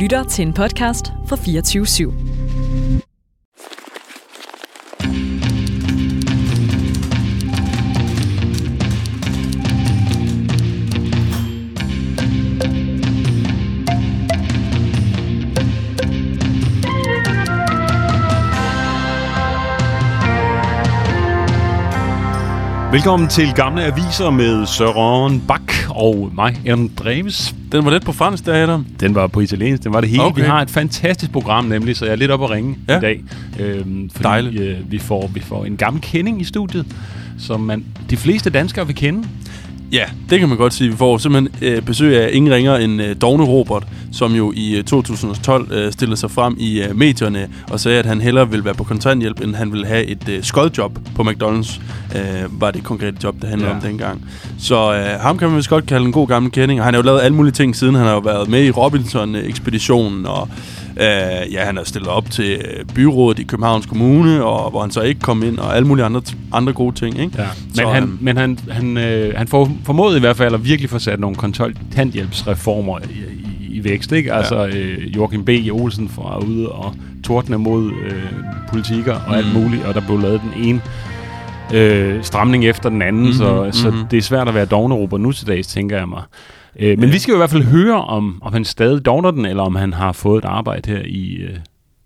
lytter til en podcast fra 24 /7. Velkommen til Gamle Aviser med Søren Bak og mig, Andreves. Den var lidt på fransk, der Adam. Den var på italiensk, den var det hele. Okay. Vi har et fantastisk program nemlig, så jeg er lidt op at ringe Ja. i dag. Øhm, fordi, Dejligt. Øh, vi, får, vi får en gammel kending i studiet, som man, de fleste danskere vil kende. Ja, det kan man godt sige. Vi får simpelthen øh, besøg af ingen ringer end øh, Dogne Robert, som jo i øh, 2012 øh, stillede sig frem i øh, medierne og sagde, at han hellere ville være på kontanthjælp, end han ville have et øh, skodjob på McDonald's. Øh, var det konkrete job, det handlede Ja. om dengang. Så øh, ham kan man vist godt kalde en god gammel kending. Og han har jo lavet alle mulige ting siden. Han har jo været med i Robinson-ekspeditionen, og øh, ja, han har stillet op til øh, byrådet i Københavns Kommune, og hvor han så ikke kom ind, og alle mulige andre, andre gode ting. Ikke? Ja. Så, Men, han, øhm, men han, han, øh, han får, formåede i hvert fald at virkelig få sat nogle kontanthjælpsreformer i, i, i vækst. Ikke? Altså øh, Joachim B. Olsen fra ude og tordne mod øh, politikker og alt Mm. muligt, og der blev lavet den ene øh, stramning efter den anden, mm-hmm, så, så mhm. det er svært at være dognerober nu til dags, tænker jeg mig. Øh, men Ja. vi skal jo i hvert fald høre, om, om han stadig dogner den, eller om han har fået et arbejde her i øh,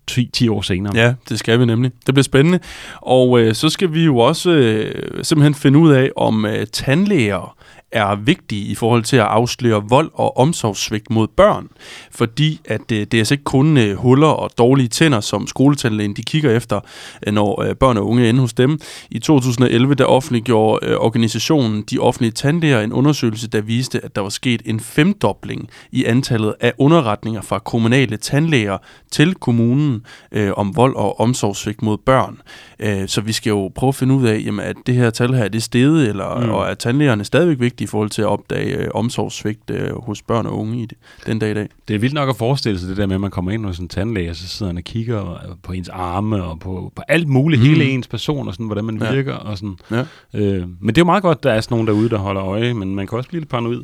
10, 10 år senere. Ja, det skal vi nemlig. Det bliver spændende. Og øh, så skal vi jo også øh, simpelthen finde ud af, om øh, tandlæger er vigtige i forhold til at afsløre vold og omsorgssvigt mod børn. Fordi at øh, det er altså ikke kun øh, huller og dårlige tænder, som skoletandlægen de kigger efter, øh, når øh, børn og unge er inde hos dem. I 2011 der offentliggjorde øh, organisationen De Offentlige Tandlæger en undersøgelse, der viste, at der var sket en femdobling i antallet af underretninger fra kommunale tandlæger til kommunen øh, om vold og omsorgssvigt mod børn. Øh, så vi skal jo prøve at finde ud af, jamen, at det her tal her er det steget, eller, mm. og er tandlægerne stadigvæk vigtige i forhold til at opdage øh, omsorgssvigt øh, hos børn og unge i det, den dag i dag. Det er vildt nok at forestille sig det der med, at man kommer ind hos en tandlæge, og så sidder han og kigger på ens arme og på, på alt muligt, mm. Mm. hele ens person og sådan, hvordan man Ja. virker. Og sådan. Ja. Øh, men det er jo meget godt, at der er sådan nogen derude, der holder øje, men man kan også blive lidt paranoid.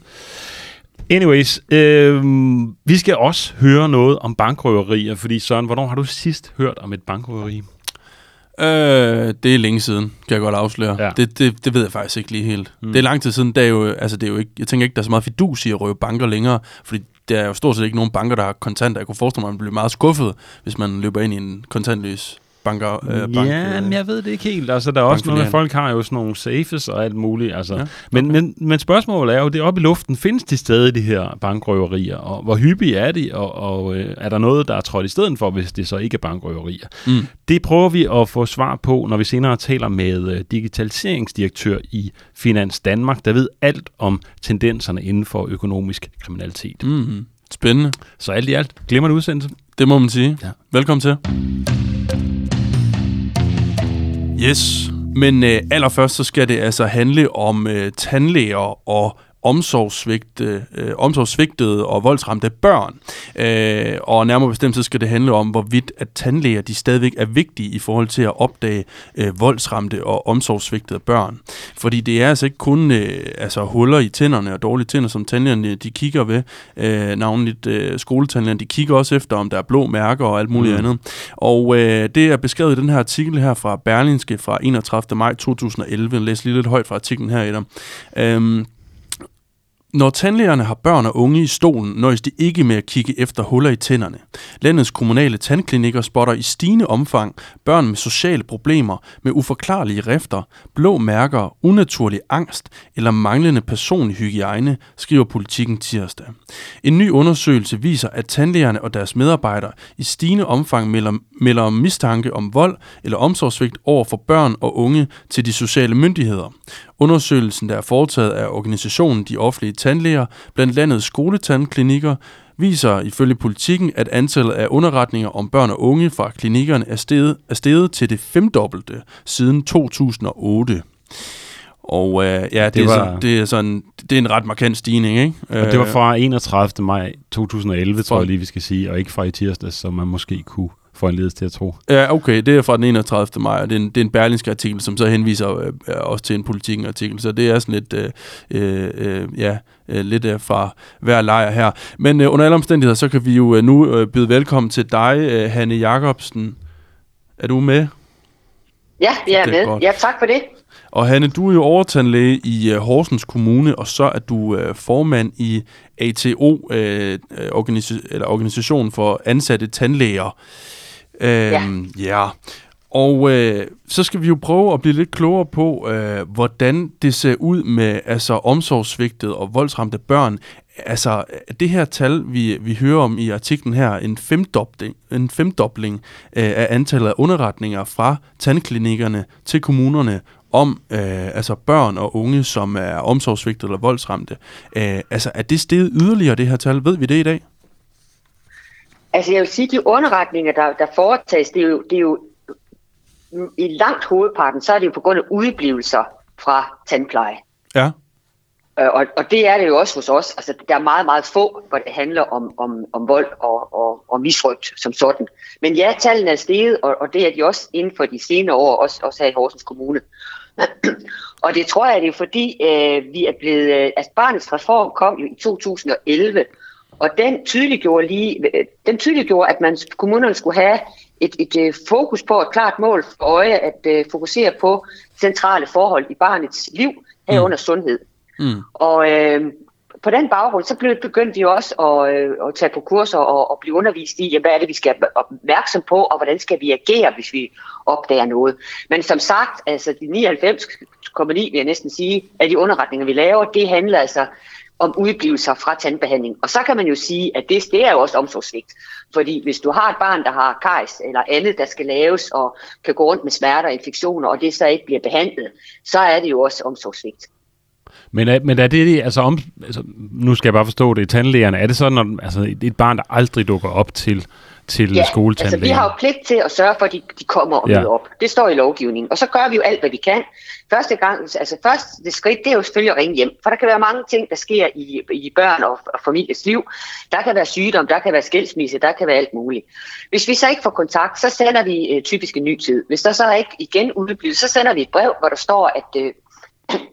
Anyways, øh, vi skal også høre noget om bankrøverier, fordi Søren, hvornår har du sidst hørt om et bankrøveri? Øh, det er længe siden, kan jeg godt afsløre. Ja. Det, det, det ved jeg faktisk ikke lige helt. Mm. Det er lang tid siden, det er jo, altså det er jo ikke, jeg tænker ikke, der er så meget fidus i at røve banker længere, fordi der er jo stort set ikke nogen banker, der har kontanter. Jeg kunne forestille mig, at man bliver meget skuffet, hvis man løber ind i en kontantløs banker. Øh, bank, ja, øh. men jeg ved det ikke helt. Altså, der er også noget folk har jo sådan nogle safes og alt muligt. Altså. Ja, Ja, men, men, men spørgsmålet er jo, det er oppe i luften. Findes de stadig, de her bankrøverier? Og hvor hyppige er de? Og, og øh, er der noget, der er trådt i stedet for, hvis det så ikke er bankrøverier? Mm. Det prøver vi at få svar på, når vi senere taler med øh, digitaliseringsdirektør i Finans Danmark, der ved alt om tendenserne inden for økonomisk kriminalitet. Mm. Spændende. Så alt i alt, glemmer du udsendelse? Det må man sige. Ja. Velkommen til. Yes, men øh, allerførst så skal det altså handle om øh, tandlæger og omsorgssvigte, øh, omsorgssvigtede og voldsramte børn. Øh, og nærmere bestemt så skal det handle om, hvorvidt at tandlæger de stadigvæk er vigtige i forhold til at opdage øh, voldsramte og omsorgssvigtede børn. Fordi det er altså ikke kun øh, altså huller i tænderne og dårlige tænder, som tandlægerne de kigger ved. Øh, navnligt øh, skoletandlægerne, de kigger også efter, om der er blå mærker og alt muligt Mm. andet. Og øh, det er beskrevet i den her artikel her fra Berlinske fra 31. maj 2011. Jeg læser lige lidt højt fra artiklen her i dig. Når tandlægerne har børn og unge i stolen, nøjes de ikke med at kigge efter huller i tænderne. Landets kommunale tandklinikker spotter i stigende omfang børn med sociale problemer, med uforklarlige rifter, blå mærker, unaturlig angst eller manglende personlig hygiejne, skriver politikken tirsdag. En ny undersøgelse viser, at tandlægerne og deres medarbejdere i stigende omfang melder, melder om mistanke om vold eller omsorgssvigt over for børn og unge til de sociale myndigheder. Undersøgelsen, der er foretaget af organisationen De Offentlige Tandlæger blandt landets skoletandklinikker, viser ifølge politikken, at antallet af underretninger om børn og unge fra klinikkerne er steget, er steget til det femdobbelte siden 2008. Og øh, ja, det, Det var- er sådan, det, er sådan, det er en ret markant stigning, ikke? Og det var Øh, fra 31. maj 2011, tror For- jeg lige, vi skal sige, og ikke fra i tirsdags, som man måske kunne foranledes til at tro. Ja, okay, det er fra den 31. maj, og det er en, det er en berlingske artikel, som så henviser øh, også til en politikken artikel, så det er sådan lidt, øh, øh, øh, ja, øh, lidt øh, fra hver lejr her. Men øh, under alle omstændigheder, så kan vi jo øh, nu øh, byde velkommen til dig, øh, Hanne Jacobsen. Er du med? Ja, jeg er Det er med. godt. Ja, tak for det. Og Hanne, du er jo overtandlæge i øh, Horsens Kommune, og så er du øh, formand i ATO, øh, øh, organisa- eller Organisationen for Ansatte Tandlæger. Øh, ja. Øhm, ja. Og øh, så skal vi jo prøve at blive lidt klogere på, øh, hvordan det ser ud med altså omsorgssvigtet og voldsramte børn. Altså det her tal, vi, vi hører om i artiklen her, en femdobling, en femdobling øh, af antallet af underretninger fra tandklinikkerne til kommunerne om øh, altså børn og unge, som er omsorgssvigtet eller voldsramte. Øh, altså er det steget yderligere, det her tal? Ved vi det i dag? Altså jeg vil sige, de underretninger, der, der foretages, det er, jo, det er jo i langt hovedparten, så er det jo på grund af udeblivelser fra tandpleje. Ja. Øh, Og, og det er det jo også hos os. Altså, der er meget, meget få, hvor det handler om, om, om vold og, og, og misrygt som sådan. Men ja, tallene er steget, og, og det er de også inden for de senere år, også, også her i Horsens Kommune. og det tror jeg, det er fordi, øh, vi er blevet... Øh, altså, barnets reform kom jo i 2011, og den tydeliggjorde, lige, øh, den tydeliggjorde at man, kommunerne skulle have et, et øh, fokus på et klart mål for øje, at øh, fokusere på centrale forhold i barnets liv, herunder mm. sundhed. Mm. Og øh, på den baggrund, så blev, begyndte vi også at, øh, at tage på kurser og, og blive undervist i, ja, hvad er det, vi skal være opmærksom på, og hvordan skal vi agere, hvis vi opdager noget. Men som sagt, altså de 99,9 vil jeg næsten sige, af de underretninger, vi laver, det handler altså om udgivelser fra tandbehandling. Og så kan man jo sige, at det, det er jo også omsorgssvigt. Fordi hvis du har et barn, der har kajs eller andet, der skal laves og kan gå rundt med smerter og infektioner, og det så ikke bliver behandlet, så er det jo også omsorgssvigt. Men er, men er det, altså, om, altså, nu skal jeg bare forstå det, i tandlægerne, er det sådan, at altså, et, barn, der aldrig dukker op til, til Ja, altså skoletandlægen? vi har jo pligt til at sørge for, at de, de kommer og Ja. op. Det står i lovgivningen. Og så gør vi jo alt, hvad vi kan. Første gang, altså første skridt, det er jo selvfølgelig at ringe hjem. For der kan være mange ting, der sker i, i børn og, og families liv. Der kan være sygdom, der kan være skilsmisse, der kan være alt muligt. Hvis vi så ikke får kontakt, så sender vi øh, typisk en ny tid. Hvis der så ikke igen udblivet, så sender vi et brev, hvor der står, at øh,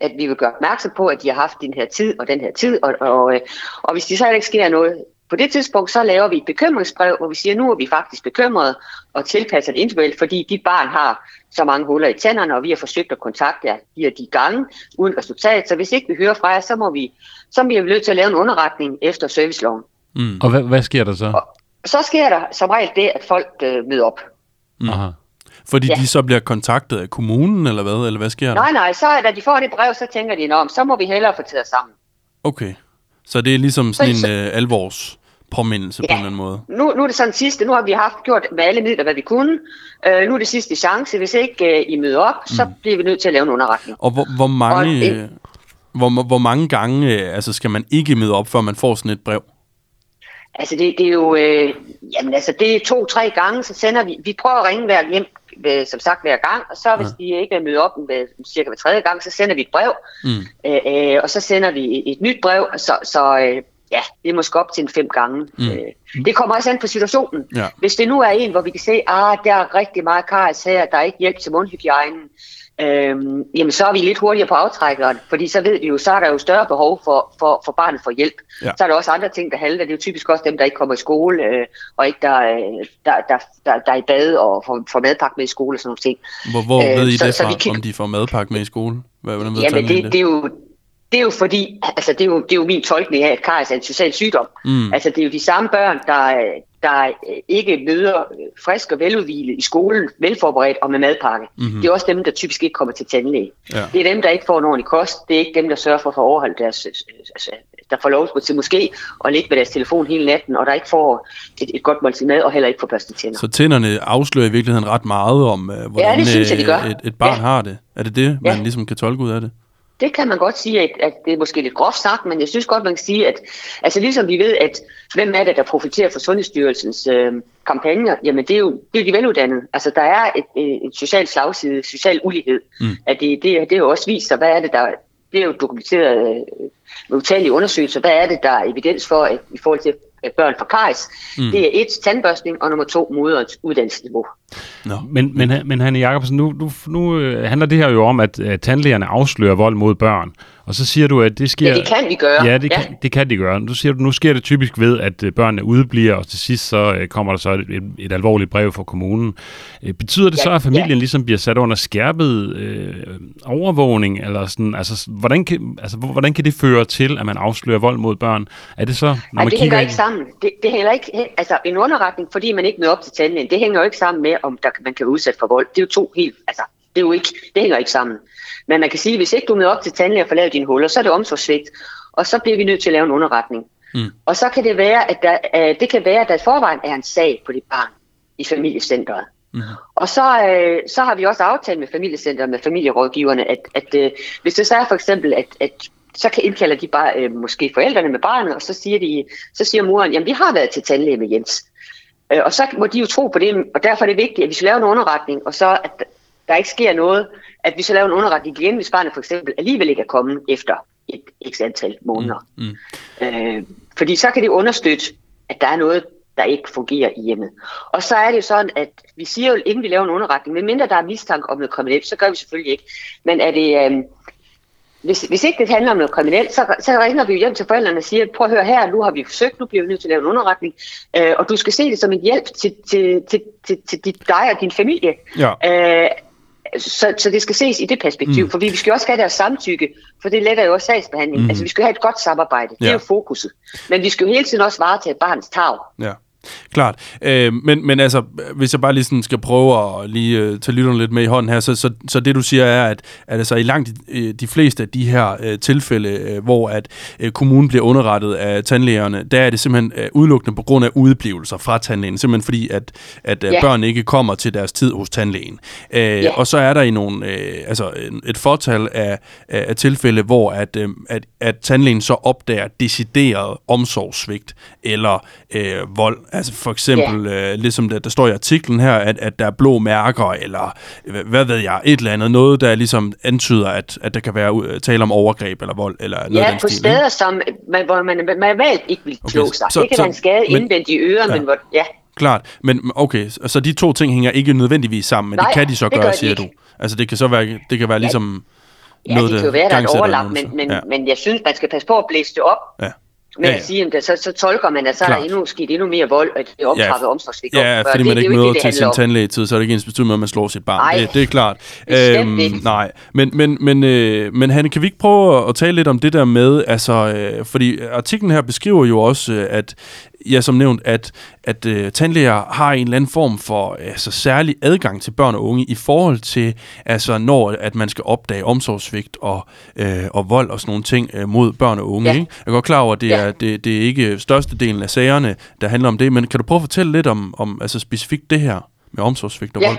at vi vil gøre opmærksom på, at de har haft den her tid og den her tid, og, og, øh, og hvis de så ikke sker noget på det tidspunkt, så laver vi et bekymringsbrev, hvor vi siger, nu er vi faktisk bekymrede og tilpasser det individuelt, fordi dit barn har så mange huller i tænderne, og vi har forsøgt at kontakte jer de og de gange uden resultat. Så hvis ikke vi hører fra jer, så må vi, så bliver vi nødt til at lave en underretning efter serviceloven. Mm. Og hvad, hvad sker der så? Så sker der som regel det, at folk øh, møder op. Mm. Aha. Fordi Ja. de så bliver kontaktet af kommunen, eller hvad? Eller hvad sker der? Nej, nej, så da de får det brev, så tænker de, om, så må vi hellere få os sammen. Okay. Så det er ligesom sådan Så- en øh, alvors påmindelse på Ja. en eller anden måde. Nu, nu er det sådan sidste, nu har vi haft gjort med alle midler, hvad vi kunne. Øh, nu er det sidste chance. Hvis ikke øh, I møder op, mm. så bliver vi nødt til at lave en underretning. Og hvor, hvor mange... Og øh, hvor, hvor mange gange øh, altså skal man ikke møde op, før man får sådan et brev? Altså det, det er jo, øh, jamen altså det er to-tre gange, så sender vi, vi prøver at ringe hver hjem, øh, som sagt hver gang, og så hvis de ikke er mødt op ved, cirka hver tredje gang, så sender vi et brev, Mm. øh, øh, og så sender vi et, et nyt brev, så, så øh, ja, det er måske op til en fem gange. Mm. Øh, det kommer også an på situationen. Ja. Hvis det nu er en, hvor vi kan se, ah, der er rigtig meget karies her, der er ikke hjælp til mundhygiejnen, øhm, jamen så er vi lidt hurtigere på aftrækkeren, fordi så ved vi jo, så er der jo større behov for, for, for barnet for hjælp. Ja. Så er der også andre ting, der halter. Det er jo typisk også dem, der ikke kommer i skole, øh, og ikke der, øh, der, der, der, der er i bad og får, får madpakke med i skole og sådan nogle ting. Hvor, hvor Øh, ved I så- det så fra, vi kan- om de får madpakke med i skole? Hvad, hvordan ved Jamen tandlægen det, det, er jo, det er jo fordi, altså det er jo, det er jo min tolkning af, at karies er en social sygdom. Mm. Altså det er jo de samme børn, der, der øh, ikke møder øh, frisk og veludvilet i skolen, velforberedt og med madpakke. Mhm. Mm-hmm. Det er også dem, der typisk ikke kommer til tandlæge. Ja. Det er dem, der ikke får en ordentlig kost. Det er ikke dem, der sørger for at få overholdt deres... øh, Altså, der får lov at til måske og ligge med deres telefon hele natten, og der ikke får et, et godt måltid mad, og heller ikke får børstet tænder. Så tænderne afslører i virkeligheden ret meget om, hvordan det synes jeg, de gør. et, et barn Ja. har det. Er det det, man Ja. ligesom kan tolke ud af det? Det kan man godt sige, at, at det er måske lidt groft sagt, men jeg synes godt, man kan sige, at altså ligesom vi ved, at hvem er det, der profiterer fra Sundhedsstyrelsens øh, kampagner, jamen det er jo det er de veluddannede. Altså der er et, et, et social slagside, social ulighed. Mm. At det, det, det er jo også vist sig, hvad er det, der det er jo dokumenteret øh, med utallige undersøgelser, hvad er det, der er evidens for at, i forhold til øh, børn fra Kajs. Mm. Det er et, tandbørstning, og nummer to, moderens uddannelsesniveau. Nå. Men, men, men Hanne Jacobsen, nu, nu, nu øh, handler det her jo om, at, at tandlægerne afslører vold mod børn. Og så siger du, at det sker... Ja, det kan vi gøre. Ja, det, ja. Kan, det kan de gøre. Nu siger du, nu sker det typisk ved, at øh, børnene udbliver, og til sidst så øh, kommer der så et, et, et alvorligt brev fra kommunen. Øh, betyder det ja, så, at familien ja. ligesom bliver sat under skærpet øh, overvågning? Eller sådan, altså, hvordan kan, altså, hvordan kan det føre til, at man afslører vold mod børn? Er det så, når man det hænger ikke sammen. Det, det hænger ikke, altså en underretning, fordi man ikke møder op til tandlægen, det hænger jo ikke sammen med, om der, man kan være udsat for vold. Det er jo to helt, altså, det, er jo ikke, det hænger ikke sammen. Men man kan sige, at hvis ikke du møder op til tandlæge og får lavet dine huller, så er det omsorgsvigt. Og så bliver vi nødt til at lave en underretning. Mm. Og så kan det være, at der, uh, det kan være, at der forvejen er en sag på dit barn i familiecenteret. Mm. Og så, uh, så har vi også aftalt med familiecenteret, med familierådgiverne, at, at uh, hvis det så er for eksempel, at, at så kan indkalde de bare uh, måske forældrene med barnet, og så siger, de, så siger moren, jamen vi har været til tandlæge med Jens. Uh, og så må de jo tro på det, og derfor er det vigtigt, at vi skal lave en underretning, og så at der ikke sker noget, at vi så laver en underretning igen, hvis barnet for eksempel alligevel ikke er kommet efter et x antal måneder. Mm, mm. Øh, fordi så kan det understøtte, at der er noget, der ikke fungerer i hjemmet. Og så er det jo sådan, at vi siger jo, inden vi laver en underretning, medmindre der er mistanke om noget kriminelt, så gør vi selvfølgelig ikke. Men er det, øh, hvis, hvis ikke det handler om noget kriminelt, så, så ringer vi hjem til forældrene og siger, prøv at høre her, nu har vi forsøgt, nu bliver vi nødt til at lave en underretning, øh, og du skal se det som en hjælp til, til, til, til, til dig og din familie. Ja. Øh, så, så det skal ses i det perspektiv, mm. for vi skal også have deres samtykke, for det letter jo også sagsbehandling. Mm. Altså vi skal have et godt samarbejde, det ja. er jo fokuset. Men vi skal jo hele tiden også varetage barns tag. Ja. Klart. Øh, men, men altså, hvis jeg bare lige sådan skal prøve at lige uh, tage lytterne lidt med i hånden her, så, så, så det du siger er, at, at altså, i langt de, øh, de fleste af de her uh, tilfælde, uh, hvor at uh, kommunen bliver underrettet af tandlægerne, der er det simpelthen uh, udelukkende på grund af udeblivelser fra tandlægen, simpelthen fordi, at, at yeah. børn ikke kommer til deres tid hos tandlægen. Uh, yeah. Og så er der i nogle, uh, altså et fortal af, af tilfælde, hvor at, uh, at, at tandlægen så opdager decideret omsorgssvigt eller uh, vold Altså for eksempel, ja. øh, ligesom der, der står i artiklen her, at, at der er blå mærker, eller hvad ved jeg, et eller andet, noget der ligesom antyder, at, at der kan være tale om overgreb eller vold, eller noget Ja, på stil, steder, ikke? som, man, hvor man, man valgt ikke vil okay, sig. Så, det kan så, være en skade men, indvendigt i øret, ja. men hvor, ja. Klart, men okay, så de to ting hænger ikke nødvendigvis sammen, men Nej, det kan de så gøre, siger de du. Altså det kan så være, det kan være ligesom... Ja, noget, det kan jo være, der er et overlap, men, men, ja. men jeg synes, man skal passe på at blæse det op. Ja med ja, ja. at sige, at så, så tolker man, at så Klart. er der endnu sket endnu mere vold, og det er optrappet ja, omsorgsvigt. Ja, fordi det, man det, ikke møder til sin tandlægetid, så er det ikke ens betydning med, at man slår sit barn. Nej, det, det er klart. Øhm, nej, men, men, men, øh, men Hanne, kan vi ikke prøve at tale lidt om det der med, altså, øh, fordi artiklen her beskriver jo også, øh, at ja, som nævnt, at, at øh, tandlæger har en eller anden form for altså, særlig adgang til børn og unge i forhold til, altså, når at man skal opdage omsorgsvigt og, øh, og vold og sådan nogle ting øh, mod børn og unge. Ja. Ikke? Jeg er godt klar over, at det, ja. er, det, det er ikke størstedelen af sagerne, der handler om det, men kan du prøve at fortælle lidt om, om altså, specifikt det her med omsorgsvigt og ja. vold?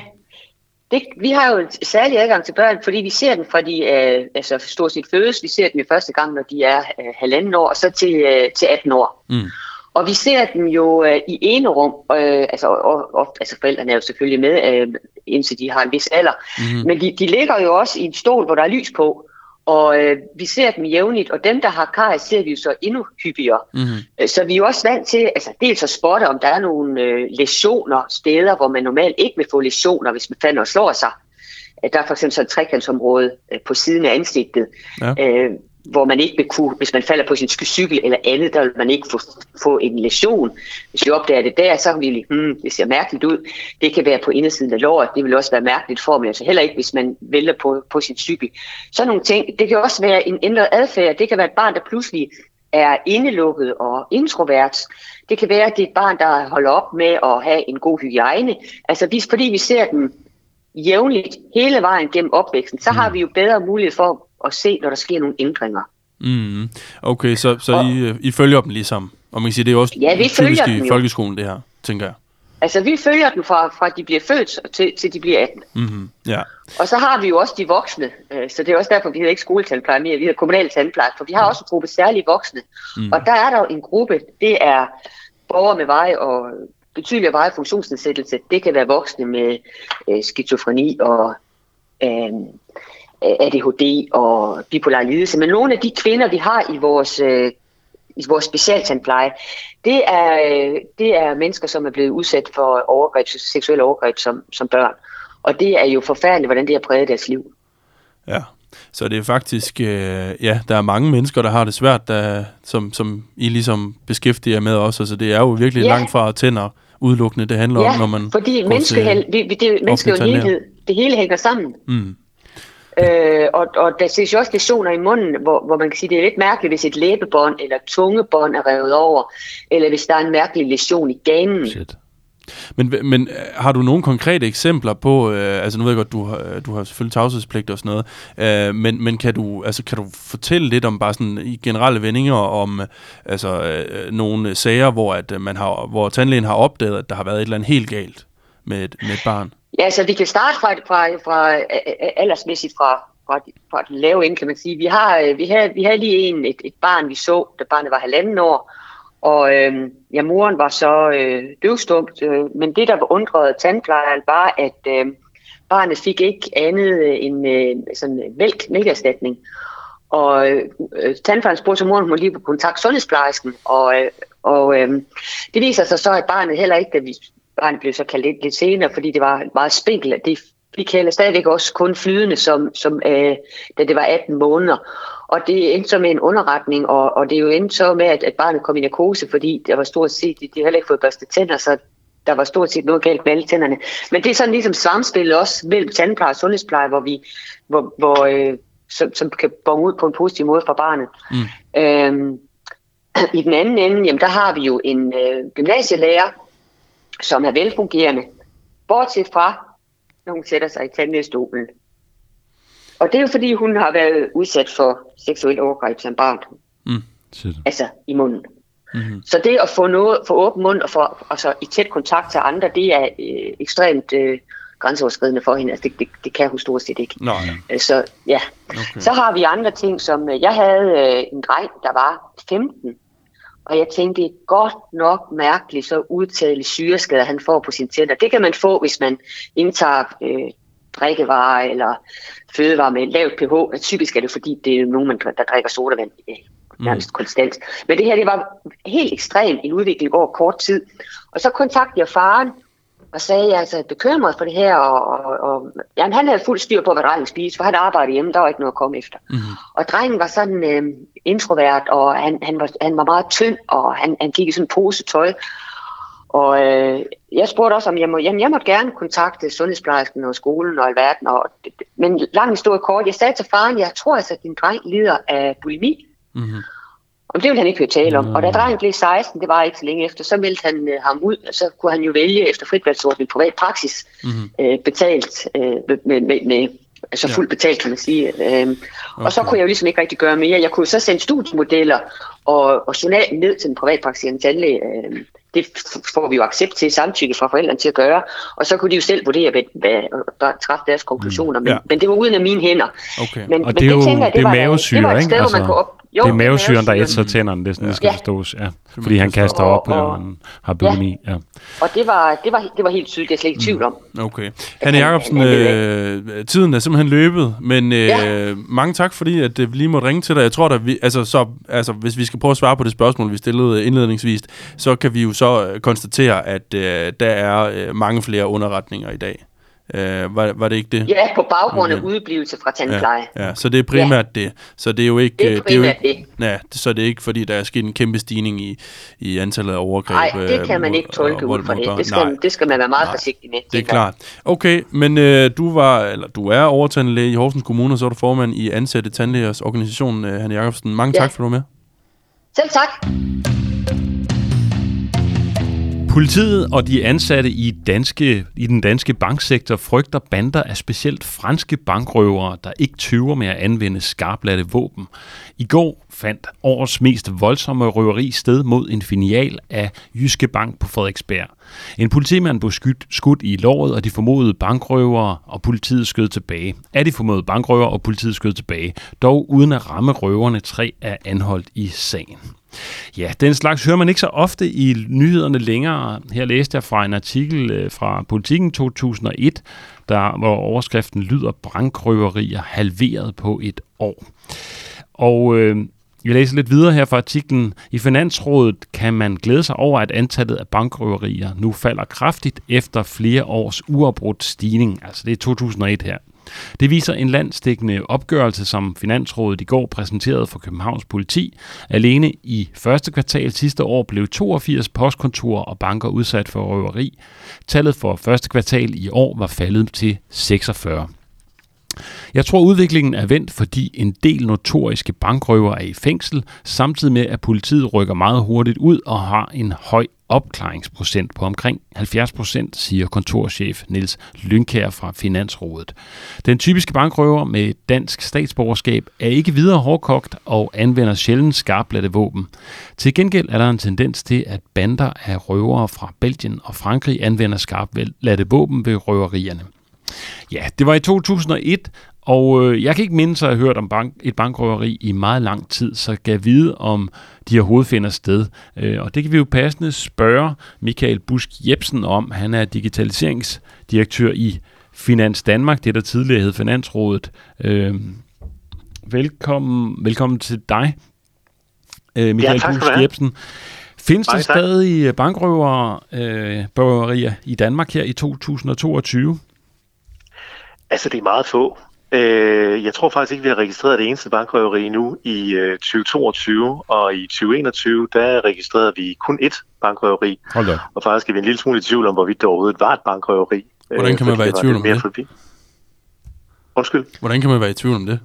Det, vi har jo en særlig adgang til børn, fordi vi ser dem fra de øh, altså stort set fødes. Vi ser dem i første gang, når de er øh, halvanden år, og så til, øh, til 18 år. Mm. Og vi ser dem jo øh, i ene rum, øh, altså, og, og, altså forældrene er jo selvfølgelig med, øh, indtil de har en vis alder, mm. men de, de ligger jo også i en stol, hvor der er lys på, og øh, vi ser dem jævnligt, og dem, der har kaj, ser vi jo så endnu hyppigere. Mm. Så vi er jo også vant til, altså dels at spotte, om der er nogle øh, lesioner, steder, hvor man normalt ikke vil få lesioner, hvis man falder og slår sig. Der er for eksempel sådan et trekantsområde øh, på siden af ansigtet. Ja. Øh, hvor man ikke vil kunne, hvis man falder på sin cykel eller andet, der vil man ikke få, få en lesion. Hvis vi opdager det der, så vil vi, hmm, det ser mærkeligt ud. Det kan være på indersiden af låret, det vil også være mærkeligt for mig, altså heller ikke, hvis man vælter på, på sin cykel. Så nogle ting, det kan også være en ændret adfærd, det kan være et barn, der pludselig er indelukket og introvert. Det kan være, at det er et barn, der holder op med at have en god hygiejne. Altså hvis, fordi vi ser dem jævnligt hele vejen gennem opvæksten, så har mm. vi jo bedre mulighed for at se, når der sker nogle ændringer. Mm. Okay, så, så og, I, I følger dem ligesom? Og man kan sige, det er også ja, vi typisk i folkeskolen, det her, tænker jeg. Altså, vi følger dem fra, fra de bliver født til, til de bliver 18. Mm-hmm. Ja. Og så har vi jo også de voksne, øh, så det er også derfor, vi hedder ikke skoletandpleje mere, vi hedder kommunal tandpleje, for vi har også en gruppe særlige voksne. Mm. Og der er der jo en gruppe, det er borgere med vej og betydelig vej funktionsnedsættelse. Det kan være voksne med øh, skizofreni og øh, ADHD og bipolar lidelse. Men nogle af de kvinder, vi har i vores, øh, i vores specialtandpleje, det er, øh, det er mennesker, som er blevet udsat for overgreb, seksuelle overgreb som, som børn. Og det er jo forfærdeligt, hvordan det har præget deres liv. Ja, så det er faktisk, øh, ja, der er mange mennesker, der har det svært, der, som, som I ligesom beskæftiger med også. Altså det er jo virkelig ja. langt fra tænder udelukkende, det handler ja, om, når man fordi menneskehel, vi, vi, det, menneske og helhed, det hele hænger sammen. Mm. Øh, og, og der ses jo også lesioner i munden, hvor, hvor man kan sige, det er lidt mærkeligt, hvis et læbebånd eller tungebånd er revet over, eller hvis der er en mærkelig lesion i ganen. Shit. Men, men øh, har du nogle konkrete eksempler på, øh, altså nu ved jeg godt, du har, øh, du har selvfølgelig tavshedspligt og sådan noget, øh, men, men kan, du, altså, kan du fortælle lidt om bare sådan i generelle vendinger om øh, altså, øh, nogle sager, hvor, at man har, hvor tandlægen har opdaget, at der har været et eller andet helt galt med et, med et barn? Ja, så vi kan starte fra, fra, fra øh, øh, aldersmæssigt fra, fra, fra den lave ende, kan man sige. Vi har, øh, vi har, vi har lige en, et, et barn, vi så, da barnet var halvanden år, og øh, ja, moren var så øh, døvstumt, øh, men det, der undrede tandplejeren, var, at øh, barnet fik ikke andet end øh, sådan mælk, mælkerstatning. Og øh, tandplejeren spurgte moren, om hun lige på kontakt sundhedsplejersken, og, øh, og øh, det viser sig så, at barnet heller ikke, da vi, barnet blev så kaldt lidt, lidt senere, fordi det var meget spinkelt, det fik heller stadigvæk også kun flydende, som, som øh, da det var 18 måneder. Og det endte så med en underretning, og, og det er jo endte så med, at, at barnet kom i narkose, fordi der var stort set, de, de heller ikke fået børstet tænder, så der var stort set noget galt med alle tænderne. Men det er sådan ligesom samspillet også mellem tandpleje og sundhedspleje, hvor vi, hvor, hvor, øh, som, som kan bonge ud på en positiv måde for barnet. Mm. Øhm, I den anden ende, jamen, der har vi jo en øh, gymnasielærer, som er velfungerende, bortset fra, når hun sætter sig i tandlægestolen. Og det er jo fordi, hun har været udsat for seksuel overgreb som barn. Mm. Altså i munden. Mm-hmm. Så det at få noget for åben mund og for, altså, i tæt kontakt til andre, det er øh, ekstremt øh, grænseoverskridende for hende. Altså, det, det, det kan hun stort set ikke. Nå, ja. Øh, så ja. Okay. Så har vi andre ting, som øh, jeg havde øh, en dreng, der var 15, og jeg tænkte, det er godt nok mærkeligt, så udtale syreskader, han får på sine tænder. Det kan man få, hvis man indtager øh, drikkevarer eller fødevarer med lavt pH. Typisk er det, fordi det er nogen, der drikker sodavand øh, nærmest mm. konstant. Men det her, det var helt ekstremt en udvikling over kort tid. Og så kontaktede jeg faren, og sagde, at jeg altså bekymret for det her, og, og, og jamen, han havde fuld styr på, hvad drengen spiste, for han arbejdede hjemme, der var ikke noget at komme efter. Mm-hmm. Og drengen var sådan øh, introvert, og han, han, var, han var meget tynd, og han, han gik i sådan en pose tøj. Og øh, jeg spurgte også, om jeg, må, jamen, jeg måtte gerne kontakte sundhedsplejersken og skolen og alverden. Og, men langt historie kort, jeg sagde til faren, jeg tror altså, at din dreng lider af bulimi. Mm-hmm. Og det ville han ikke høre tale om. Mm. Og da drengen blev 16, det var ikke så længe efter, så meldte han uh, ham ud, og så kunne han jo vælge efter fritvalgsordning privat praksis, mm-hmm. uh, betalt uh, med, med, med, altså fuldt betalt, kan man sige. Uh, okay. Og så kunne jeg jo ligesom ikke rigtig gøre mere. Jeg kunne så sende studiemodeller og, og journalen ned til den privatpraktiserende tandlæge. Uh, det får vi jo accept til samtykke fra forældrene til at gøre, og så kunne de jo selv vurdere, hvad, hvad, hvad træffe deres konklusioner, mm. men, ja. men det var uden af mine hænder. Okay. Men, og men det, er jo, det, tænker jeg, det, det er mavesyre, var, det var et sted, altså, hvor man kunne op, jo, det er mavesyren, der ætser tænderne, det er sådan, ja. det skal ja. forstås. Ja. Fordi han kaster op, når han har bulimi. Ja. ja. Og det var, det, var, det var helt tydeligt, det er slet ikke tvivl om. Mm. Okay. Hanne Jacobsen, øh, tiden er simpelthen løbet, men øh, ja. mange tak, fordi at, øh, vi lige måtte ringe til dig. Jeg tror, at vi, altså, så, altså, hvis vi skal prøve at svare på det spørgsmål, vi stillede indledningsvis, så kan vi jo så øh, konstatere, at øh, der er øh, mange flere underretninger i dag. Øh, var, var det ikke det? Ja, på baggrund af okay. udeblivelse fra tandpleje. Ja, ja, så det er primært ja. det. Så det er jo ikke... Det er primært det. Er jo ikke, det. Ja, så det er ikke, fordi der er sket en kæmpe stigning i, i antallet af overgreb. Nej, det kan man ikke tolke ud fra det. Det skal, det skal man være meget Nej, forsigtig med. Det er klart. Okay, men øh, du var, eller du er overtandlæge i Horsens Kommune, og så er du formand i Ansatte Tandlægers organisation, øh, Hanne Jacobsen. Mange ja. tak, for at du var med. Selv tak. Politiet og de ansatte i, danske, i den danske banksektor frygter bander af specielt franske bankrøvere, der ikke tøver med at anvende skarpladte våben. I går fandt årets mest voldsomme røveri sted mod en filial af Jyske Bank på Frederiksberg. En politimand blev skudt, skudt i låret, og de formodede bankrøvere og politiet skød tilbage. Er de formodede bankrøvere og politiet skød tilbage, dog uden at ramme røverne tre er anholdt i sagen. Ja, den slags hører man ikke så ofte i nyhederne længere. Her læste jeg fra en artikel øh, fra Politiken 2001, der, hvor overskriften lyder, brankrøverier halveret på et år. Og øh, Jeg læser lidt videre her fra artiklen. I Finansrådet kan man glæde sig over, at antallet af bankrøverier nu falder kraftigt efter flere års uafbrudt stigning. Altså det er 2001 her. Det viser en landstækkende opgørelse, som Finansrådet i går præsenterede for Københavns politi. Alene i første kvartal sidste år blev 82 postkontorer og banker udsat for røveri. Tallet for første kvartal i år var faldet til 46. Jeg tror, udviklingen er vendt, fordi en del notoriske bankrøver er i fængsel, samtidig med, at politiet rykker meget hurtigt ud og har en høj opklaringsprocent på omkring 70 procent, siger kontorchef Niels Lynkær fra Finansrådet. Den typiske bankrøver med dansk statsborgerskab er ikke videre hårdkogt og anvender sjældent skarpladte våben. Til gengæld er der en tendens til, at bander af røvere fra Belgien og Frankrig anvender skarpladte våben ved røverierne. Ja, det var i 2001, og øh, jeg kan ikke minde sig at have hørt om bank, et bankrøveri i meget lang tid, så gav vide om de her hovedfinder sted. Øh, og det kan vi jo passende spørge Michael Busk Jebsen om. Han er digitaliseringsdirektør i Finans Danmark, det der tidligere hed Finansrådet. Øh, velkommen, velkommen til dig, øh, Michael ja, Busk Jebsen. Findes der stadig bankrøverier øh, i Danmark her i 2022? Altså, det er meget få. Øh, jeg tror faktisk ikke, vi har registreret det eneste bankrøveri endnu i øh, 2022, og i 2021, der registrerede vi kun ét bankrøveri. Hold Og faktisk er vi en lille smule i tvivl om, hvorvidt det overhovedet var et bankrøveri. Hvordan kan man øh, være i tvivl om det? Forbi. Undskyld? Hvordan kan man være i tvivl om det?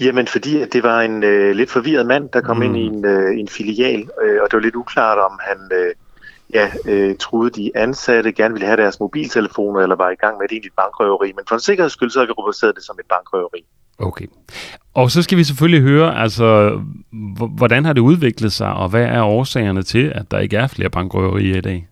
Jamen, fordi at det var en øh, lidt forvirret mand, der kom mm. ind i en, øh, en filial, øh, og det var lidt uklart, om han... Øh, ja, øh, troede de ansatte gerne ville have deres mobiltelefoner, eller var i gang med et egentligt bankrøveri. Men for en sikkerheds skyld, så har vi rubriceret det som et bankrøveri. Okay. Og så skal vi selvfølgelig høre, altså, hvordan har det udviklet sig, og hvad er årsagerne til, at der ikke er flere bankrøverier i dag?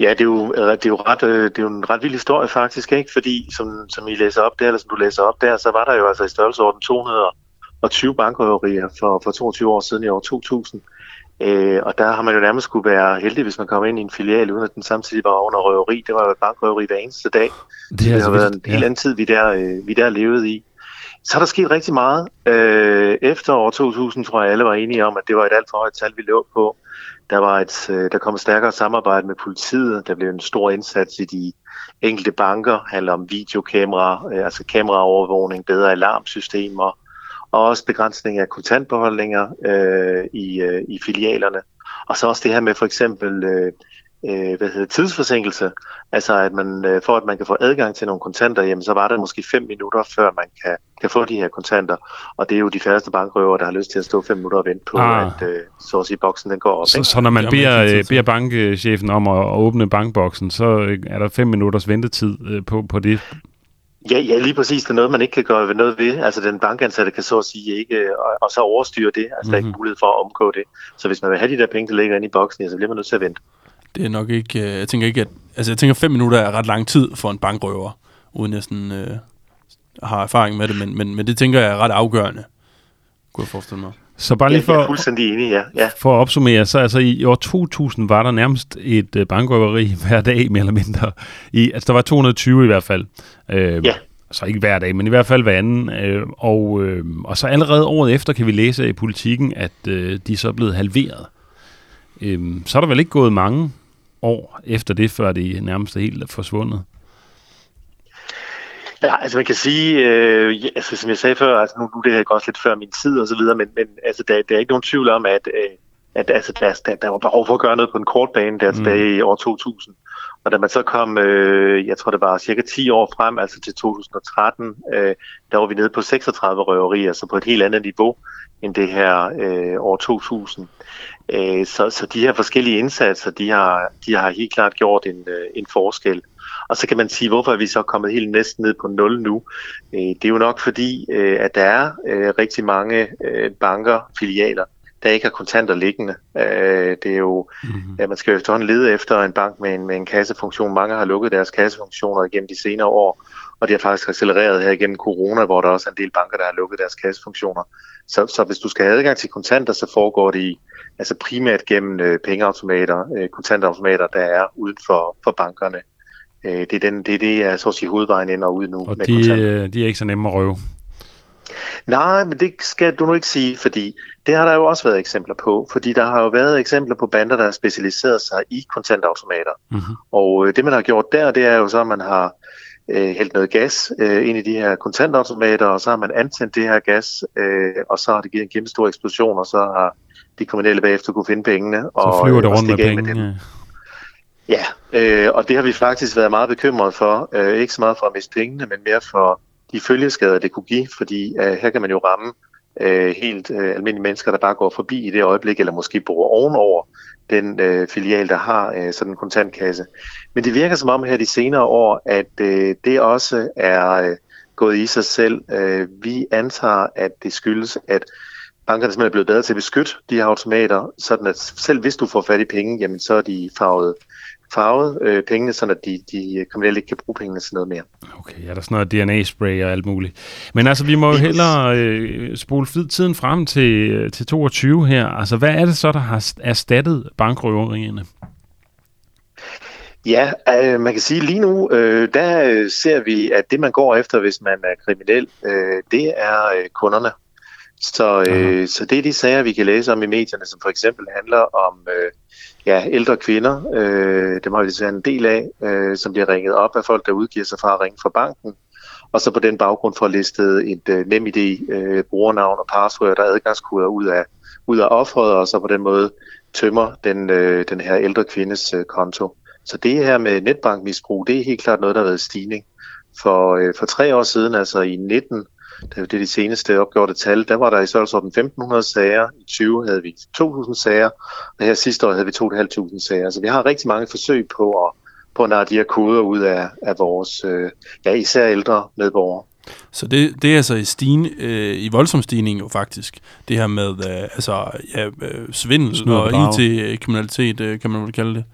Ja, det er jo, det er jo, ret, øh, det er jo en ret vild historie faktisk, ikke? fordi som, som I læser op der, eller som du læser op der, så var der jo altså i størrelsesorden 220 bankrøverier for, for 22 år siden i år 2000. Øh, og der har man jo nærmest skulle være heldig, hvis man kom ind i en filial, uden at den samtidig var under røveri. Det var jo bankrøveri hver eneste dag. Det, det har altså været en ja. helt anden tid, vi der, øh, vi der levede i. Så er der sket rigtig meget. Øh, efter år 2000 tror jeg, alle var enige om, at det var et alt for højt tal, vi lå på. Der, var et, øh, der kom et stærkere samarbejde med politiet. Der blev en stor indsats i de enkelte banker. Det handler om videokamera, øh, altså kameraovervågning, bedre alarmsystemer, og også begrænsning af kontantbeholdninger øh, i, øh, i filialerne. Og så også det her med for eksempel øh, øh, hvad hedder, tidsforsinkelse, altså at man, øh, for at man kan få adgang til nogle kontanter, jamen, så var der måske fem minutter, før man kan, kan få de her kontanter. Og det er jo de færreste bankrøver, der har lyst til at stå fem minutter og vente på, ah. at øh, så at sige, boksen den går op. Så, så når man beder, øh, beder bankchefen om at, at åbne bankboksen, så øh, er der fem minutters ventetid øh, på, på det Ja, ja, lige præcis. Det er noget, man ikke kan gøre noget ved. Altså, den bankansatte kan så at sige ikke, og, og så overstyre det. Altså, mm-hmm. der er ikke mhm. mulighed for at omgå det. Så hvis man vil have de der penge, der ligger inde i boksen, ja, så bliver man nødt til at vente. Det er nok ikke... Øh, jeg tænker ikke, at... Altså, jeg tænker, fem minutter er ret lang tid for en bankrøver, uden jeg sådan, øh, har erfaring med det, men, men, men det tænker jeg er ret afgørende, kunne jeg forestille mig. Så bare lige for, ja, jeg er fuldstændig enig, ja. ja. For at opsummere, så altså i år 2000 var der nærmest et øh, bankrøveri hver dag, mere eller mindre. I, altså der var 220 i hvert fald. Øh, ja så ikke hver dag, men i hvert fald hver anden. Øh, og, øh, og så allerede året efter kan vi læse i politikken, at øh, de så er blevet halveret. Øh, så er der vel ikke gået mange år efter det, før det nærmest er helt forsvundet. Ja, altså man kan sige, øh, altså, som jeg sagde før, altså nu, nu det her også lidt før min tid og så videre, men, men altså, der, der er ikke nogen tvivl om, at, øh, at altså, der, der, der var behov for at gøre noget på en kort bane der tilbage mm. i år 2000. Og da man så kom, øh, jeg tror det var cirka 10 år frem, altså til 2013, øh, der var vi nede på 36 røverier, så på et helt andet niveau end det her øh, år 2000. Øh, så, så de her forskellige indsatser, de har, de har helt klart gjort en, øh, en forskel. Og så kan man sige, hvorfor er vi så kommet helt næsten ned på 0 nu? Øh, det er jo nok fordi, øh, at der er øh, rigtig mange øh, banker, filialer, der ikke har kontanter liggende. Øh, det er jo, mm-hmm. man skal jo efterhånden lede efter en bank med en, med en kassefunktion. Mange har lukket deres kassefunktioner igennem de senere år, og det har faktisk accelereret her igennem corona, hvor der også er en del banker, der har lukket deres kassefunktioner. Så, så hvis du skal have adgang til kontanter, så foregår det i, altså primært gennem øh, pengeautomater, øh, kontantautomater, der er uden for, for bankerne. Øh, det, er den, det er det, jeg så at sige hovedvejen ind og ud nu og med de, kontanter. Øh, de er ikke så nemme at røve. Nej, men det skal du nu ikke sige, fordi det har der jo også været eksempler på. Fordi der har jo været eksempler på bander, der har specialiseret sig i kontantautomater. Mm-hmm. Og øh, det, man har gjort der, det er jo så, at man har øh, hældt noget gas øh, ind i de her kontantautomater, og så har man antændt det her gas, øh, og så har det givet en kæmpe stor eksplosion, og så har de kriminelle bagefter kunne finde pengene. Og, Så flyver det og rundt med stikke af penge. dem ja. Øh, og det har vi faktisk været meget bekymret for. Øh, ikke så meget for at miste pengene, men mere for de følgeskader, det kunne give, fordi øh, her kan man jo ramme øh, helt øh, almindelige mennesker, der bare går forbi i det øjeblik, eller måske bor ovenover den øh, filial, der har øh, sådan en kontantkasse. Men det virker som om her de senere år, at øh, det også er øh, gået i sig selv. Øh, vi antager, at det skyldes, at bankerne simpelthen er blevet bedre til at beskytte de her automater, sådan at selv hvis du får fat i penge, jamen så er de farvet, farvet øh, pengene, at de, de kriminelle ikke kan bruge pengene til noget mere. Okay, er der sådan noget DNA-spray og alt muligt. Men altså, vi må jo hellere øh, spole tiden frem til, øh, til 22 her. Altså, hvad er det så, der har st- erstattet bankrøverierne? Ja, øh, man kan sige lige nu, øh, der øh, ser vi, at det man går efter, hvis man er kriminel, øh, det er øh, kunderne. Så, øh, så det er de sager, vi kan læse om i medierne, som for eksempel handler om øh, ja, ældre kvinder. Øh, dem har vi desværre en del af, øh, som bliver ringet op af folk, der udgiver sig fra at ringe fra banken. Og så på den baggrund får listet et øh, NemID, øh, brugernavn og password og adgangskoder ud af, ud af offeret, og så på den måde tømmer den, øh, den her ældre kvindes øh, konto. Så det her med netbankmisbrug, det er helt klart noget, der har været stigning. For, øh, for tre år siden, altså i 19, det er jo det de seneste opgjorte tal, der var der i størrelsesorden 1500 sager, i 20 havde vi 2000 sager, og her sidste år havde vi 2500 sager. Så vi har rigtig mange forsøg på at, på at narre de her koder ud af, af vores, øh, ja især ældre medborgere. Så det, det er altså i, stigning, øh, i voldsom stigning jo faktisk. Det her med øh, altså, ja, øh, svindel og. IT-kriminalitet, øh, kan man vel kalde det.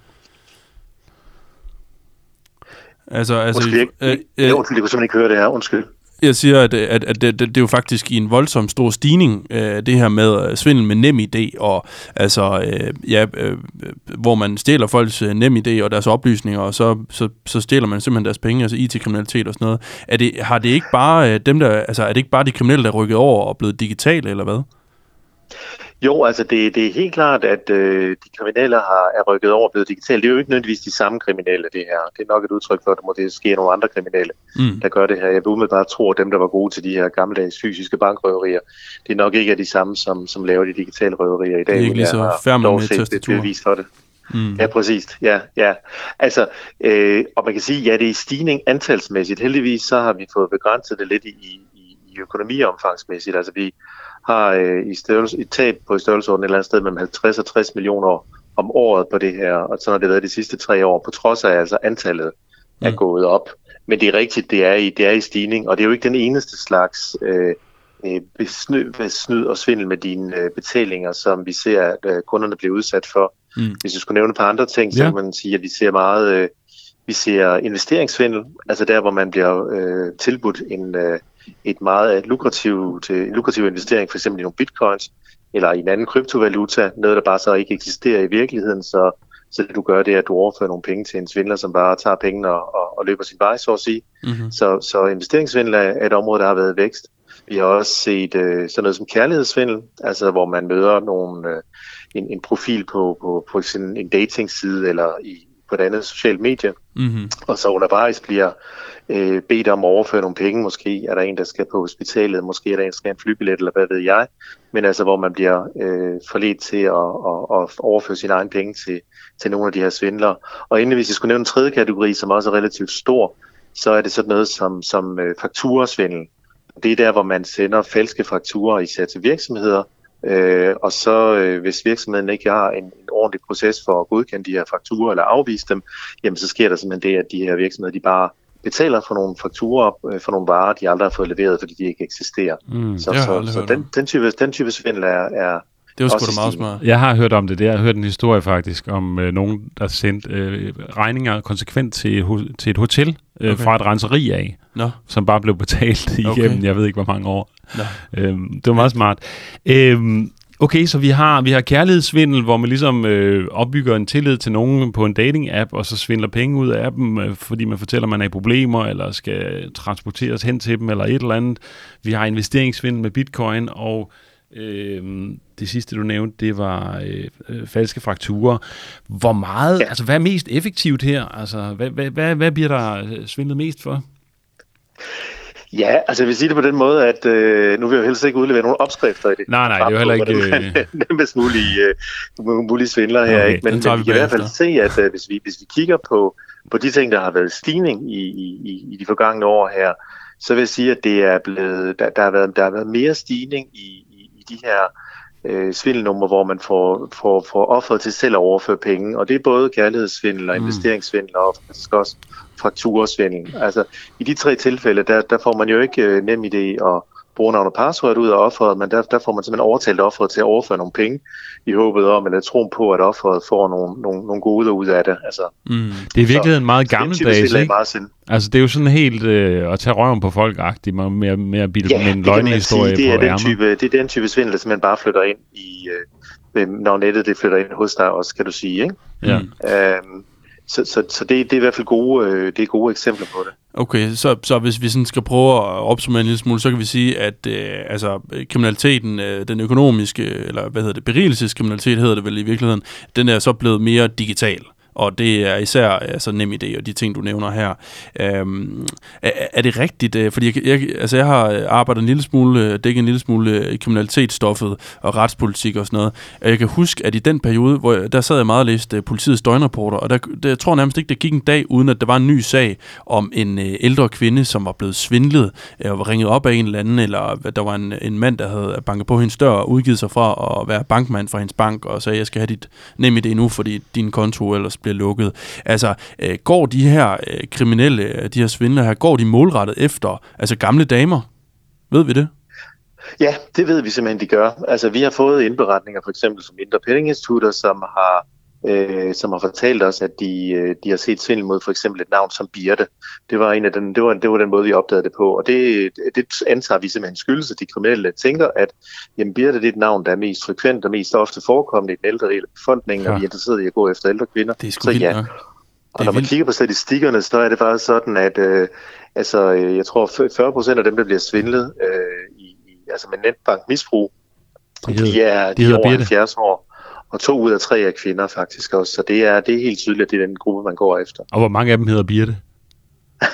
Altså, altså Undskyld, jeg, øh, øh, øh, undskyld, jeg kunne simpelthen ikke høre det her. Undskyld jeg siger, at, at, at det, det, det er jo faktisk i en voldsom stor stigning, øh, det her med øh, svindel med NemID, og altså, øh, ja, øh, øh, hvor man stjæler folks øh, NemID og deres oplysninger, og så, så, så stjæler man simpelthen deres penge, altså IT-kriminalitet og sådan noget. Er det, har det ikke bare øh, dem, der, altså, er det ikke bare de kriminelle, der er rykket over og blevet digitale, eller hvad? Jo, altså det, det er helt klart, at øh, de kriminelle har, er rykket over og blevet digitale. Det er jo ikke nødvendigvis de samme kriminelle, det her. Det er nok et udtryk for, at der må ske nogle andre kriminelle, Mm. der gør det her. Jeg vil umiddelbart tro, at dem, der var gode til de her gammeldags fysiske bankrøverier, det er nok ikke er de samme, som, som laver de digitale røverier i dag. Det er ikke lige så færdig med. Det bevis for det. Mm. Ja, præcis. Ja, ja. Altså, øh, og man kan sige, ja, det er i stigning antalsmæssigt. Heldigvis så har vi fået begrænset det lidt i, i, i økonomiomfangsmæssigt. Altså, vi har øh, i størrelse, et tab på i størrelsesorden et eller andet sted mellem 50 og 60 millioner om året på det her, og sådan har det været de sidste tre år, på trods af altså antallet er Mm. gået op. Men det er rigtigt, det er i, det er i stigning, og det er jo ikke den eneste slags øh, øh, besnyd, snyd og svindel med dine øh, betalinger, som vi ser, at øh, kunderne bliver udsat for. Mm. Hvis jeg skulle nævne et par andre ting, så Ja. kan man sige, at vi ser meget, øh, vi ser investeringssvindel, altså der, hvor man bliver øh, tilbudt en, øh, et meget lukrativ, til, lukrativ investering, for eksempel i nogle bitcoins, eller i en anden kryptovaluta, noget, der bare så ikke eksisterer i virkeligheden, så, så det du gør, det er, at du overfører nogle penge til en svindler, som bare tager pengene og, og, og løber sin vej, så at sige. Mm-hmm. Så, så investeringssvindel er et område, der har været vækst. Vi har også set øh, sådan noget som kærlighedssvindel, altså hvor man møder nogle, øh, en, en profil på, på, på sådan en datingside eller i, på et andet socialt medie, Mm-hmm. og så undervejs bliver øh, bedt om at overføre nogle penge. Måske er der en, der skal på hospitalet, måske er der en, der skal have en flybillet, eller hvad ved jeg. Men altså, hvor man bliver øh, forledt til at, at, at overføre sine egne penge til, til nogle af de her svindlere. Og endelig, hvis jeg skulle nævne en tredje kategori, som også er relativt stor, så er det sådan noget som, som øh, fakturasvindel. Det er der, hvor man sender falske fakturer især til virksomheder, øh, og så øh, hvis virksomheden ikke har en, en ordentlig proces for at godkende de her fakturer eller afvise dem, jamen så sker der simpelthen det, at de her virksomheder de bare betaler for nogle fakturer øh, for nogle varer, de aldrig har fået leveret, fordi de ikke eksisterer. Mm. Så, så, så den, den, type, den type svindel er, er Det var sgu Også da meget smart. Jeg har hørt om det. Jeg har hørt en historie faktisk om øh, nogen, der sendte øh, regninger konsekvent til, til et hotel øh, Okay. fra et renseri af, Nå, som bare blev betalt igennem, Okay. jeg ved ikke hvor mange år. Nå. Øhm, det var meget smart. Øhm, Okay, så vi har, vi har kærlighedssvindel, hvor man ligesom øh, opbygger en tillid til nogen på en dating-app, og så svindler penge ud af dem, øh, fordi man fortæller, at man er i problemer, eller skal transporteres hen til dem, eller et eller andet. Vi har investeringssvindel med bitcoin, og øh, det sidste, du nævnte, det var øh, øh, falske frakturer. Hvor meget, ja. altså hvad er mest effektivt her? Altså, hvad, hvad, hvad, hvad bliver der øh, svindlet mest for? Ja, altså jeg vil sige det på den måde, at øh, nu vil jeg helst ikke udlevere nogle opskrifter i det. Nej, nej, det er jo heller ikke... Øh... Nemmest mulige, øh, mulige svindler her, Okay, ikke? Men, men vi vi kan i hvert fald se, at øh, hvis, vi, hvis vi kigger på, på de ting, der har været stigning i, i, i- i de forgangne år her, så vil jeg sige, at det er blevet, der, der, har, været, der har været mere stigning i, i, i de her øh, svindelnumre, hvor man får, får, får offeret til selv at overføre penge. Og det er både kærlighedssvindel og Mm. investeringssvindel og faktisk også frakturesvindel. Altså i de tre tilfælde, der, der får man jo ikke øh, nem idé og brugernavn og password ud af offeret, men der, der får man simpelthen overtalt offeret til at overføre nogle penge i håbet om, eller troen på, at offeret får nogle, nogle, nogle gode ud af det. Altså, Mm. Det er i virkeligheden meget gammeldags, ikke? meget sind. Altså, det er jo sådan helt øh, at tage røven på folk-agtigt, med, med, at bilde dem en løgnehistorie sige. Det er, på den type, det er den type svindel, der simpelthen bare flytter ind i, øh, når nettet det flytter ind hos dig også, kan du sige. Ikke? Ja. Øhm, så så, så det, det er i hvert fald gode, øh, det er gode eksempler på det. Okay, så, så hvis vi sådan skal prøve at opsummere en lille smule, så kan vi sige, at øh, altså, kriminaliteten, øh, den økonomiske, eller hvad hedder det, berigelseskriminalitet hedder det vel i virkeligheden, den er så blevet mere digital. Og det er især altså, nem idé og de ting, du nævner her. Øhm, er, er det rigtigt? Øh, fordi jeg, jeg, altså, jeg har arbejdet en lille smule, øh, dækket en lille smule i kriminalitetsstoffet og retspolitik og sådan noget. Og jeg kan huske, at i den periode, hvor jeg, der sad jeg meget og læste politiets døgnrapporter, og der, der, jeg tror nærmest ikke, der gik en dag, uden at der var en ny sag om en øh, ældre kvinde, som var blevet svindlet øh, og var ringet op af en eller anden, eller der var en, en mand, der havde banket på hendes dør og udgivet sig fra at være bankmand for hendes bank, og sagde, jeg skal have dit nem idé nu, fordi din konto ellers bliver lukket. Altså, øh, går de her øh, kriminelle, øh, de her svindlere her, går de målrettet efter altså gamle damer? Ved vi det? Ja, det ved vi simpelthen, de gør. Altså, vi har fået indberetninger for eksempel fra Indre pengeinstitutter, som har, øh, som har fortalt os, at de, øh, de har set svindel mod for eksempel et navn som Birte. Det var, en af den, det var, det var den måde, vi opdagede det på. Og det, det antager vi simpelthen skyldes, at de kriminelle tænker, at jamen, Birte det er et navn, der er mest frekvent og mest ofte forekommende i den ældre del af befolkningen, Ja. og vi er interesseret i at gå efter ældre kvinder. Det er sgu Så ja, nok. og når man vildt. kigger på statistikkerne, så er det faktisk sådan, at øh, altså, øh, jeg tror 40 procent af dem, der bliver svindlet øh, i, i, altså med netbankmisbrug, De er, de de er over Birte. 70 år. Og to ud af tre er kvinder faktisk også. Så det er, det er helt tydeligt, at det er den gruppe, man går efter. Og hvor mange af dem hedder Birte?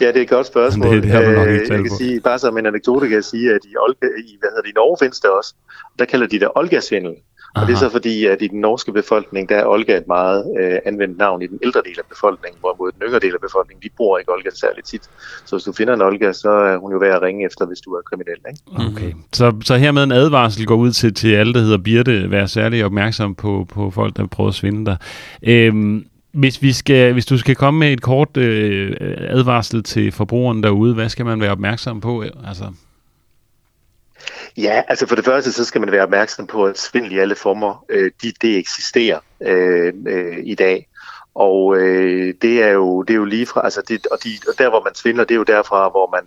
ja, det er et godt spørgsmål. Det- det har du nok ikke Øh, jeg kan på. sige, bare som en anekdote kan jeg sige, at i, Olga, i, hvad hedder det, i Norge findes det også. Der kalder de det Olga-svindel. Og det er så fordi, at i den norske befolkning, der er Olga et meget øh, anvendt navn i den ældre del af befolkningen, hvorimod den yngre del af befolkningen, de bruger ikke Olga særligt tit. Så hvis du finder en Olga, så er hun jo værd at ringe efter, hvis du er kriminel. Ikke? Okay. Så, så hermed en advarsel går ud til, til alle, der hedder Birte. Vær særlig opmærksom på, på folk, der prøver at svinde dig. Øhm, hvis, vi skal, hvis du skal komme med et kort øh, advarsel til forbrugeren derude, hvad skal man være opmærksom på? Altså, Ja, altså for det første, så skal man være opmærksom på, at svindel i alle former, øh, de, det eksisterer øh, øh, i dag. Og øh, det er jo det er jo lige fra, altså det, og, de, og der hvor man svindler, det er jo derfra, hvor man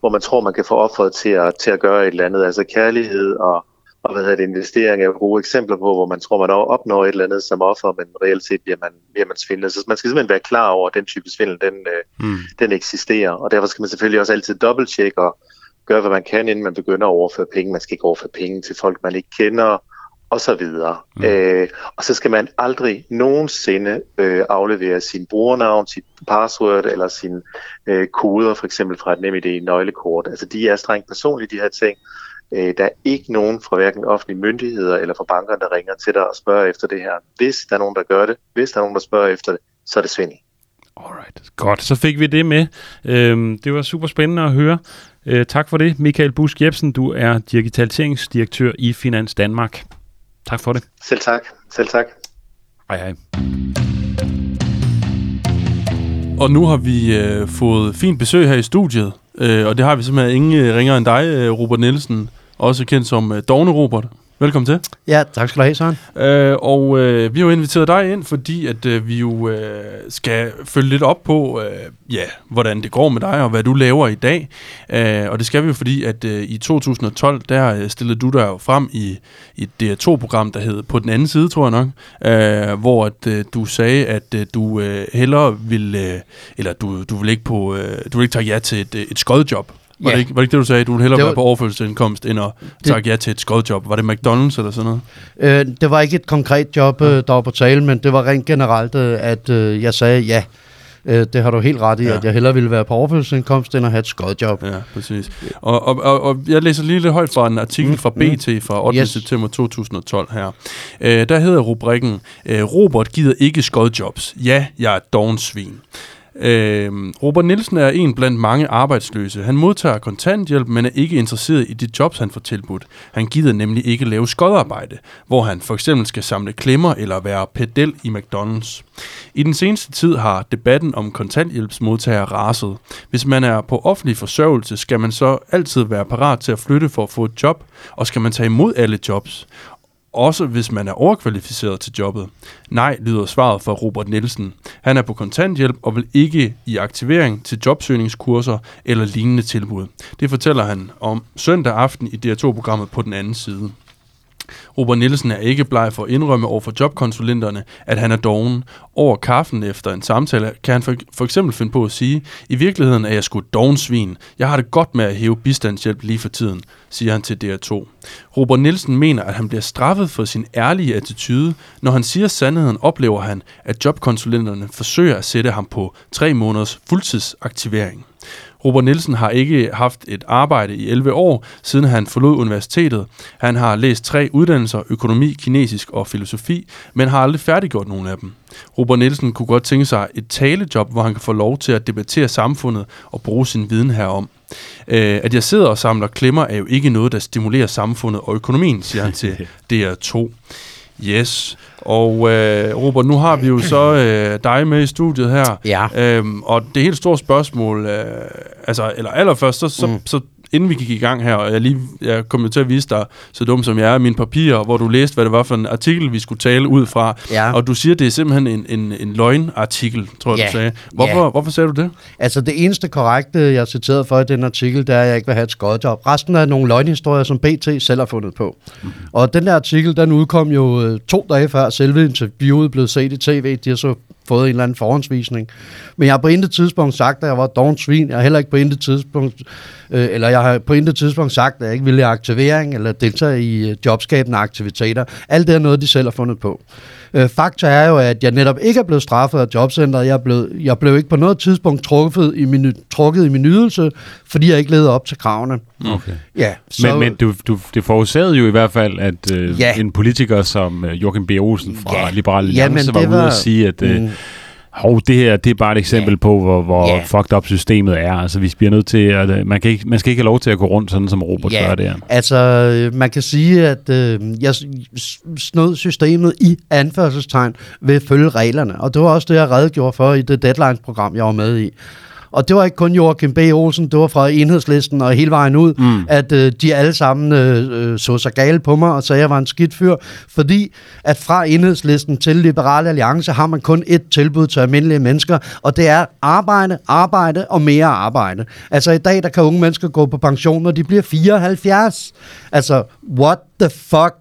hvor man tror, man kan få offeret til at, til at gøre et eller andet. Altså kærlighed og, og hvad hedder det, investering er jo gode eksempler på, hvor man tror, man opnår et eller andet som offer, men reelt set bliver man, bliver man svindlet. Så man skal simpelthen være klar over, at den type svindel, den, øh, hmm. den eksisterer. Og derfor skal man selvfølgelig også altid dobbelttjekke og gøre, hvad man kan, inden man begynder at overføre penge. Man skal ikke overføre penge til folk, man ikke kender, og så videre. Mm. Øh, og så skal man aldrig nogensinde øh, aflevere sin brugernavn, sit password eller sine øh, koder, for eksempel fra et NemID nøglekort. Altså de er strengt personlige, de her ting. Øh, der er ikke nogen fra hverken offentlige myndigheder eller fra bankerne, der ringer til dig og spørger efter det her. Hvis der er nogen, der gør det, hvis der er nogen, der spørger efter det, så er det svindel. Alright. Godt, så fik vi det med. Øhm, det var super spændende at høre. Øh, tak for det, Michael Busk Jebsen. Du er digitaliseringsdirektør i Finans Danmark. Tak for det. Selv tak. Selv tak. Hej hej. Og nu har vi øh, fået fint besøg her i studiet, øh, og det har vi simpelthen ingen øh, ringere end dig, øh, Robert Nielsen, også kendt som øh, Dogne Robert. Velkommen til. Ja, tak skal du have, Søren. Øh, og øh, vi har jo inviteret dig ind, fordi at øh, vi jo øh, skal følge lidt op på, øh, ja, hvordan det går med dig, og hvad du laver i dag. Øh, og det skal vi jo, fordi at øh, i 2012, der øh, stillede du dig jo frem i, i et DR2-program, der hed På den anden side, tror jeg nok, øh, hvor at, øh, du sagde, at øh, du øh, hellere ville, øh, eller du, du vil ikke på, øh, du vil ikke tage ja til et, øh, et skodjob. Var, Ja. det ikke, var det ikke det, du sagde? Du ville hellere Det være var- på overførselsindkomst, end at takke ja til et skodjob. Var det McDonald's eller sådan noget? Øh, det var ikke et konkret job, øh, der var på tale, men det var rent generelt, øh, at øh, jeg sagde ja. Øh, det har du helt ret i, Ja. at jeg hellere ville være på overførselsindkomst, end at have et skodjob. Ja, præcis. Og, og, og, og jeg læser lige lidt højt fra en artikel fra BT fra 8. Yes. September 2012 her. Øh, der hedder rubrikken, øh, Robert gider ikke skodjobs. Ja, jeg er et dovensvin. Øh, Robert Nielsen er en blandt mange arbejdsløse. Han modtager kontanthjælp, men er ikke interesseret i de jobs, han får tilbudt. Han gider nemlig ikke lave skodarbejde, hvor han for eksempel skal samle klemmer eller være pedel i McDonald's. I den seneste tid har debatten om kontanthjælpsmodtagere raset. Hvis man er på offentlig forsørgelse, skal man så altid være parat til at flytte for at få et job, og skal man tage imod alle jobs. Også hvis man er overkvalificeret til jobbet. Nej, lyder svaret fra Robert Nielsen. Han er på kontanthjælp og vil ikke i aktivering til jobsøgningskurser eller lignende tilbud. Det fortæller han om søndag aften i DR2-programmet på den anden side. Robert Nielsen er ikke bleg for at indrømme over for jobkonsulenterne, at han er doven. Over kaffen efter en samtale kan han for, for eksempel finde på at sige, i virkeligheden er jeg sgu dovensvin. Jeg har det godt med at hæve bistandshjælp lige for tiden, siger han til DR2. Robert Nielsen mener, at han bliver straffet for sin ærlige attitude. Når han siger sandheden, oplever han, at jobkonsulenterne forsøger at sætte ham på tre måneders fuldtidsaktivering. Robert Nielsen har ikke haft et arbejde i 11 år, siden han forlod universitetet. Han har læst tre uddannelser, økonomi, kinesisk og filosofi, men har aldrig færdiggjort nogen af dem. Robert Nielsen kunne godt tænke sig et talejob, hvor han kan få lov til at debattere samfundet og bruge sin viden herom. Øh, at jeg sidder og samler klemmer er jo ikke noget, der stimulerer samfundet og økonomien, siger han til DR2. Yes. Og øh, Robert, nu har vi jo så øh, dig med i studiet her. Ja. Øhm, og det helt store spørgsmål, øh, altså, eller allerførst, så, så, mm. så inden vi gik i gang her, og jeg, lige, jeg kom til at vise dig, så dum som jeg er, mine papirer, hvor du læste, hvad det var for en artikel, vi skulle tale ud fra. Ja. Og du siger, det er simpelthen en, en, en løgnartikel, tror jeg, Ja. du sagde. Hvorfor, Ja. hvorfor sagde du det? Altså det eneste korrekte, jeg er citeret for i den artikel, det er, at jeg ikke vil have et skodjob. Resten er nogle løgnhistorier, som BT selv har fundet på. Mm. Og den der artikel, den udkom jo øh, to dage før selve interviewet blev set i tv. De har så fået en eller anden forhåndsvisning. Men jeg har på intet tidspunkt sagt, at jeg var et dovent svin. Jeg har heller ikke på intet tidspunkt, øh, eller jeg har på intet tidspunkt sagt, at jeg ikke ville have aktivering eller deltage i øh, jobskabende aktiviteter. Alt det er noget, de selv har fundet på. Øh, fakta er jo, at jeg netop ikke er blevet straffet af jobcentret. Jeg blev, jeg blev ikke på noget tidspunkt trukket i min, trukket i min ydelse, fordi jeg ikke levede op til kravene. Okay. Ja, så, Men, men du, du, det forudsagde jo i hvert fald, at øh, Ja. en politiker som øh, Joachim B. Olsen fra Ja. Liberal Ja, Alliance men var det ude var- at sige, at øh, Mm. Hov, det her det er bare et eksempel Ja. på, hvor, hvor Ja. fucked up systemet er. Altså, vi bliver nødt til, at øh, man, kan ikke, man skal ikke have lov til at gå rundt sådan, som Robert Ja. gør der. Altså, øh, man kan sige, at øh, jeg snød systemet i anførselstegn ved at følge reglerne. Og det var også det, jeg redegjorde for i det Deadlines-program, jeg var med i. Og det var ikke kun Joachim B. Olsen, det var fra enhedslisten og hele vejen ud, mm. at øh, de alle sammen øh, øh, så sig gale på mig og sagde, at jeg var en skidt fyr. Fordi at fra enhedslisten til Liberale Alliance har man kun et tilbud til almindelige mennesker, og det er arbejde, arbejde og mere arbejde. Altså i dag, der kan unge mennesker gå på pension, når de bliver 74. Altså, what the fuck?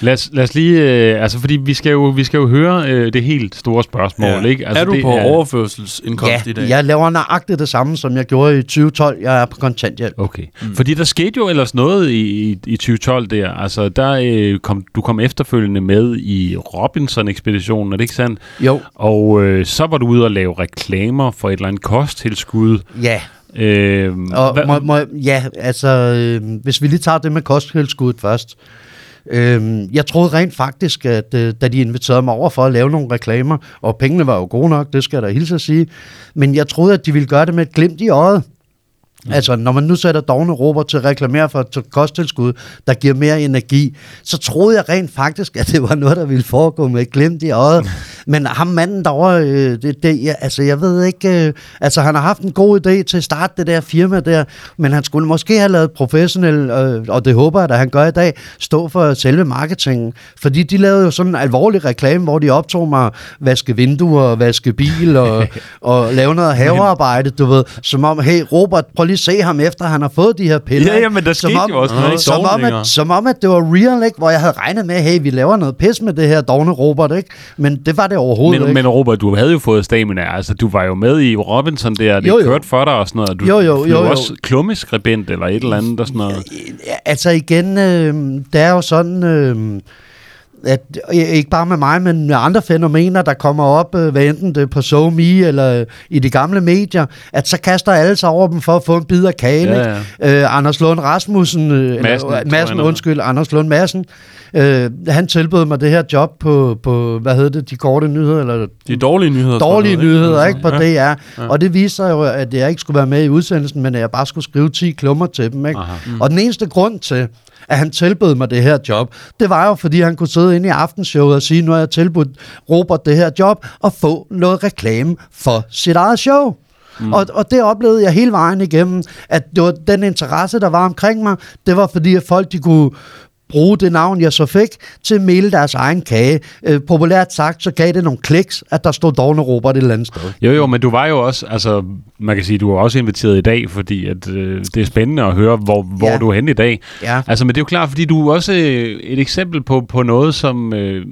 Lad os, lad os lige, øh, altså fordi vi skal jo, vi skal jo høre øh, det helt store spørgsmål, ikke? Altså, er du det på overførselsindkomst i Ja, dag? jeg laver nøjagtigt det samme, som jeg gjorde i 2012. Jeg er på kontanthjælp. Okay. Mm. Fordi der skete jo ellers noget i, i, i 2012 der. Altså, der øh, kom, du kom efterfølgende med i Robinson-ekspeditionen, er det ikke sandt? Jo, Og øh, så var du ude og lave reklamer for et eller andet kosttilskud. ja. Øh, Og hvad- må, må, ja, altså, øh, hvis vi lige tager det med kosttilskuddet først. Øh, jeg troede rent faktisk, at øh, da de inviterede mig over for at lave nogle reklamer, og pengene var jo gode nok, det skal jeg da hilse at sige, men jeg troede, at de ville gøre det med et glimt i øjet. Mm. Altså, når man nu sætter dogne råber til at reklamere for et kosttilskud, der giver mere energi, så troede jeg rent faktisk, at det var noget, der ville foregå med et glimt i øjet. Men ham manden derovre, øh, det, det, altså jeg ved ikke, øh, altså han har haft en god idé til at starte det der firma der, men han skulle måske have lavet professionel, øh, og det håber jeg, at han gør i dag, stå for selve marketingen. Fordi de lavede jo sådan en alvorlig reklame, hvor de optog mig vaske vinduer, vaske bil og, og lave noget havearbejde, du ved, som om, hey Robert, prøv lige at se ham efter, han har fået de her piller. Ja, ja, men der Som skete om- jo også noget i som om, at, som om, at det var real, ikke? hvor jeg havde regnet med, hey, vi laver noget pis med det her dogne Robert, ikke? Men det var det overhovedet Men, ikke. men Robert, du havde jo fået stamina. Altså, du var jo med i Robinson der, det Jo, jo. kørte for dig og sådan noget. Du Jo, jo, jo, jo. også klummeskribent eller et eller andet og sådan noget. Altså igen, øh, det er jo sådan, øh, at øh, ikke bare med mig, men med andre fænomener, der kommer op, øh, hvad enten det er på SoMe eller øh, i de gamle medier, at så kaster alle sig over dem for at få en bid af kagen. Ja, ikke? Øh, Anders Lund Rasmussen, Madsen, eller, Madsen undskyld, Anders Lund Madsen, øh, han tilbød mig det her job på, på hvad hedder det, de korte nyheder, eller De dårlige nyheder. dårlige jeg, nyheder, ikke, på Ja. DR. Og det viste sig jo, at jeg ikke skulle være med i udsendelsen, men at jeg bare skulle skrive 10 klummer til dem. Ikke? Aha. Mm. Og den eneste grund til, at han tilbød mig det her job, det var jo, fordi han kunne sidde inde i aftenshowet og sige, nu har jeg tilbudt Robert det her job, og få noget reklame for sit eget show. Mm. Og, og det oplevede jeg hele vejen igennem, at det var den interesse, der var omkring mig, det var fordi, at folk de kunne bruge det navn, jeg så fik, til at male deres egen kage. Øh, populært sagt, så gav det nogle kliks, at der stod Dogne Robert et eller andet sted. Jo, jo, men du var jo også, altså, man kan sige, du var også inviteret i dag, fordi at, øh, det er spændende at høre, hvor, hvor Ja. du er henne i dag. Ja. Altså, men det er jo klart, fordi du er også øh, et eksempel på, på noget, som, øh,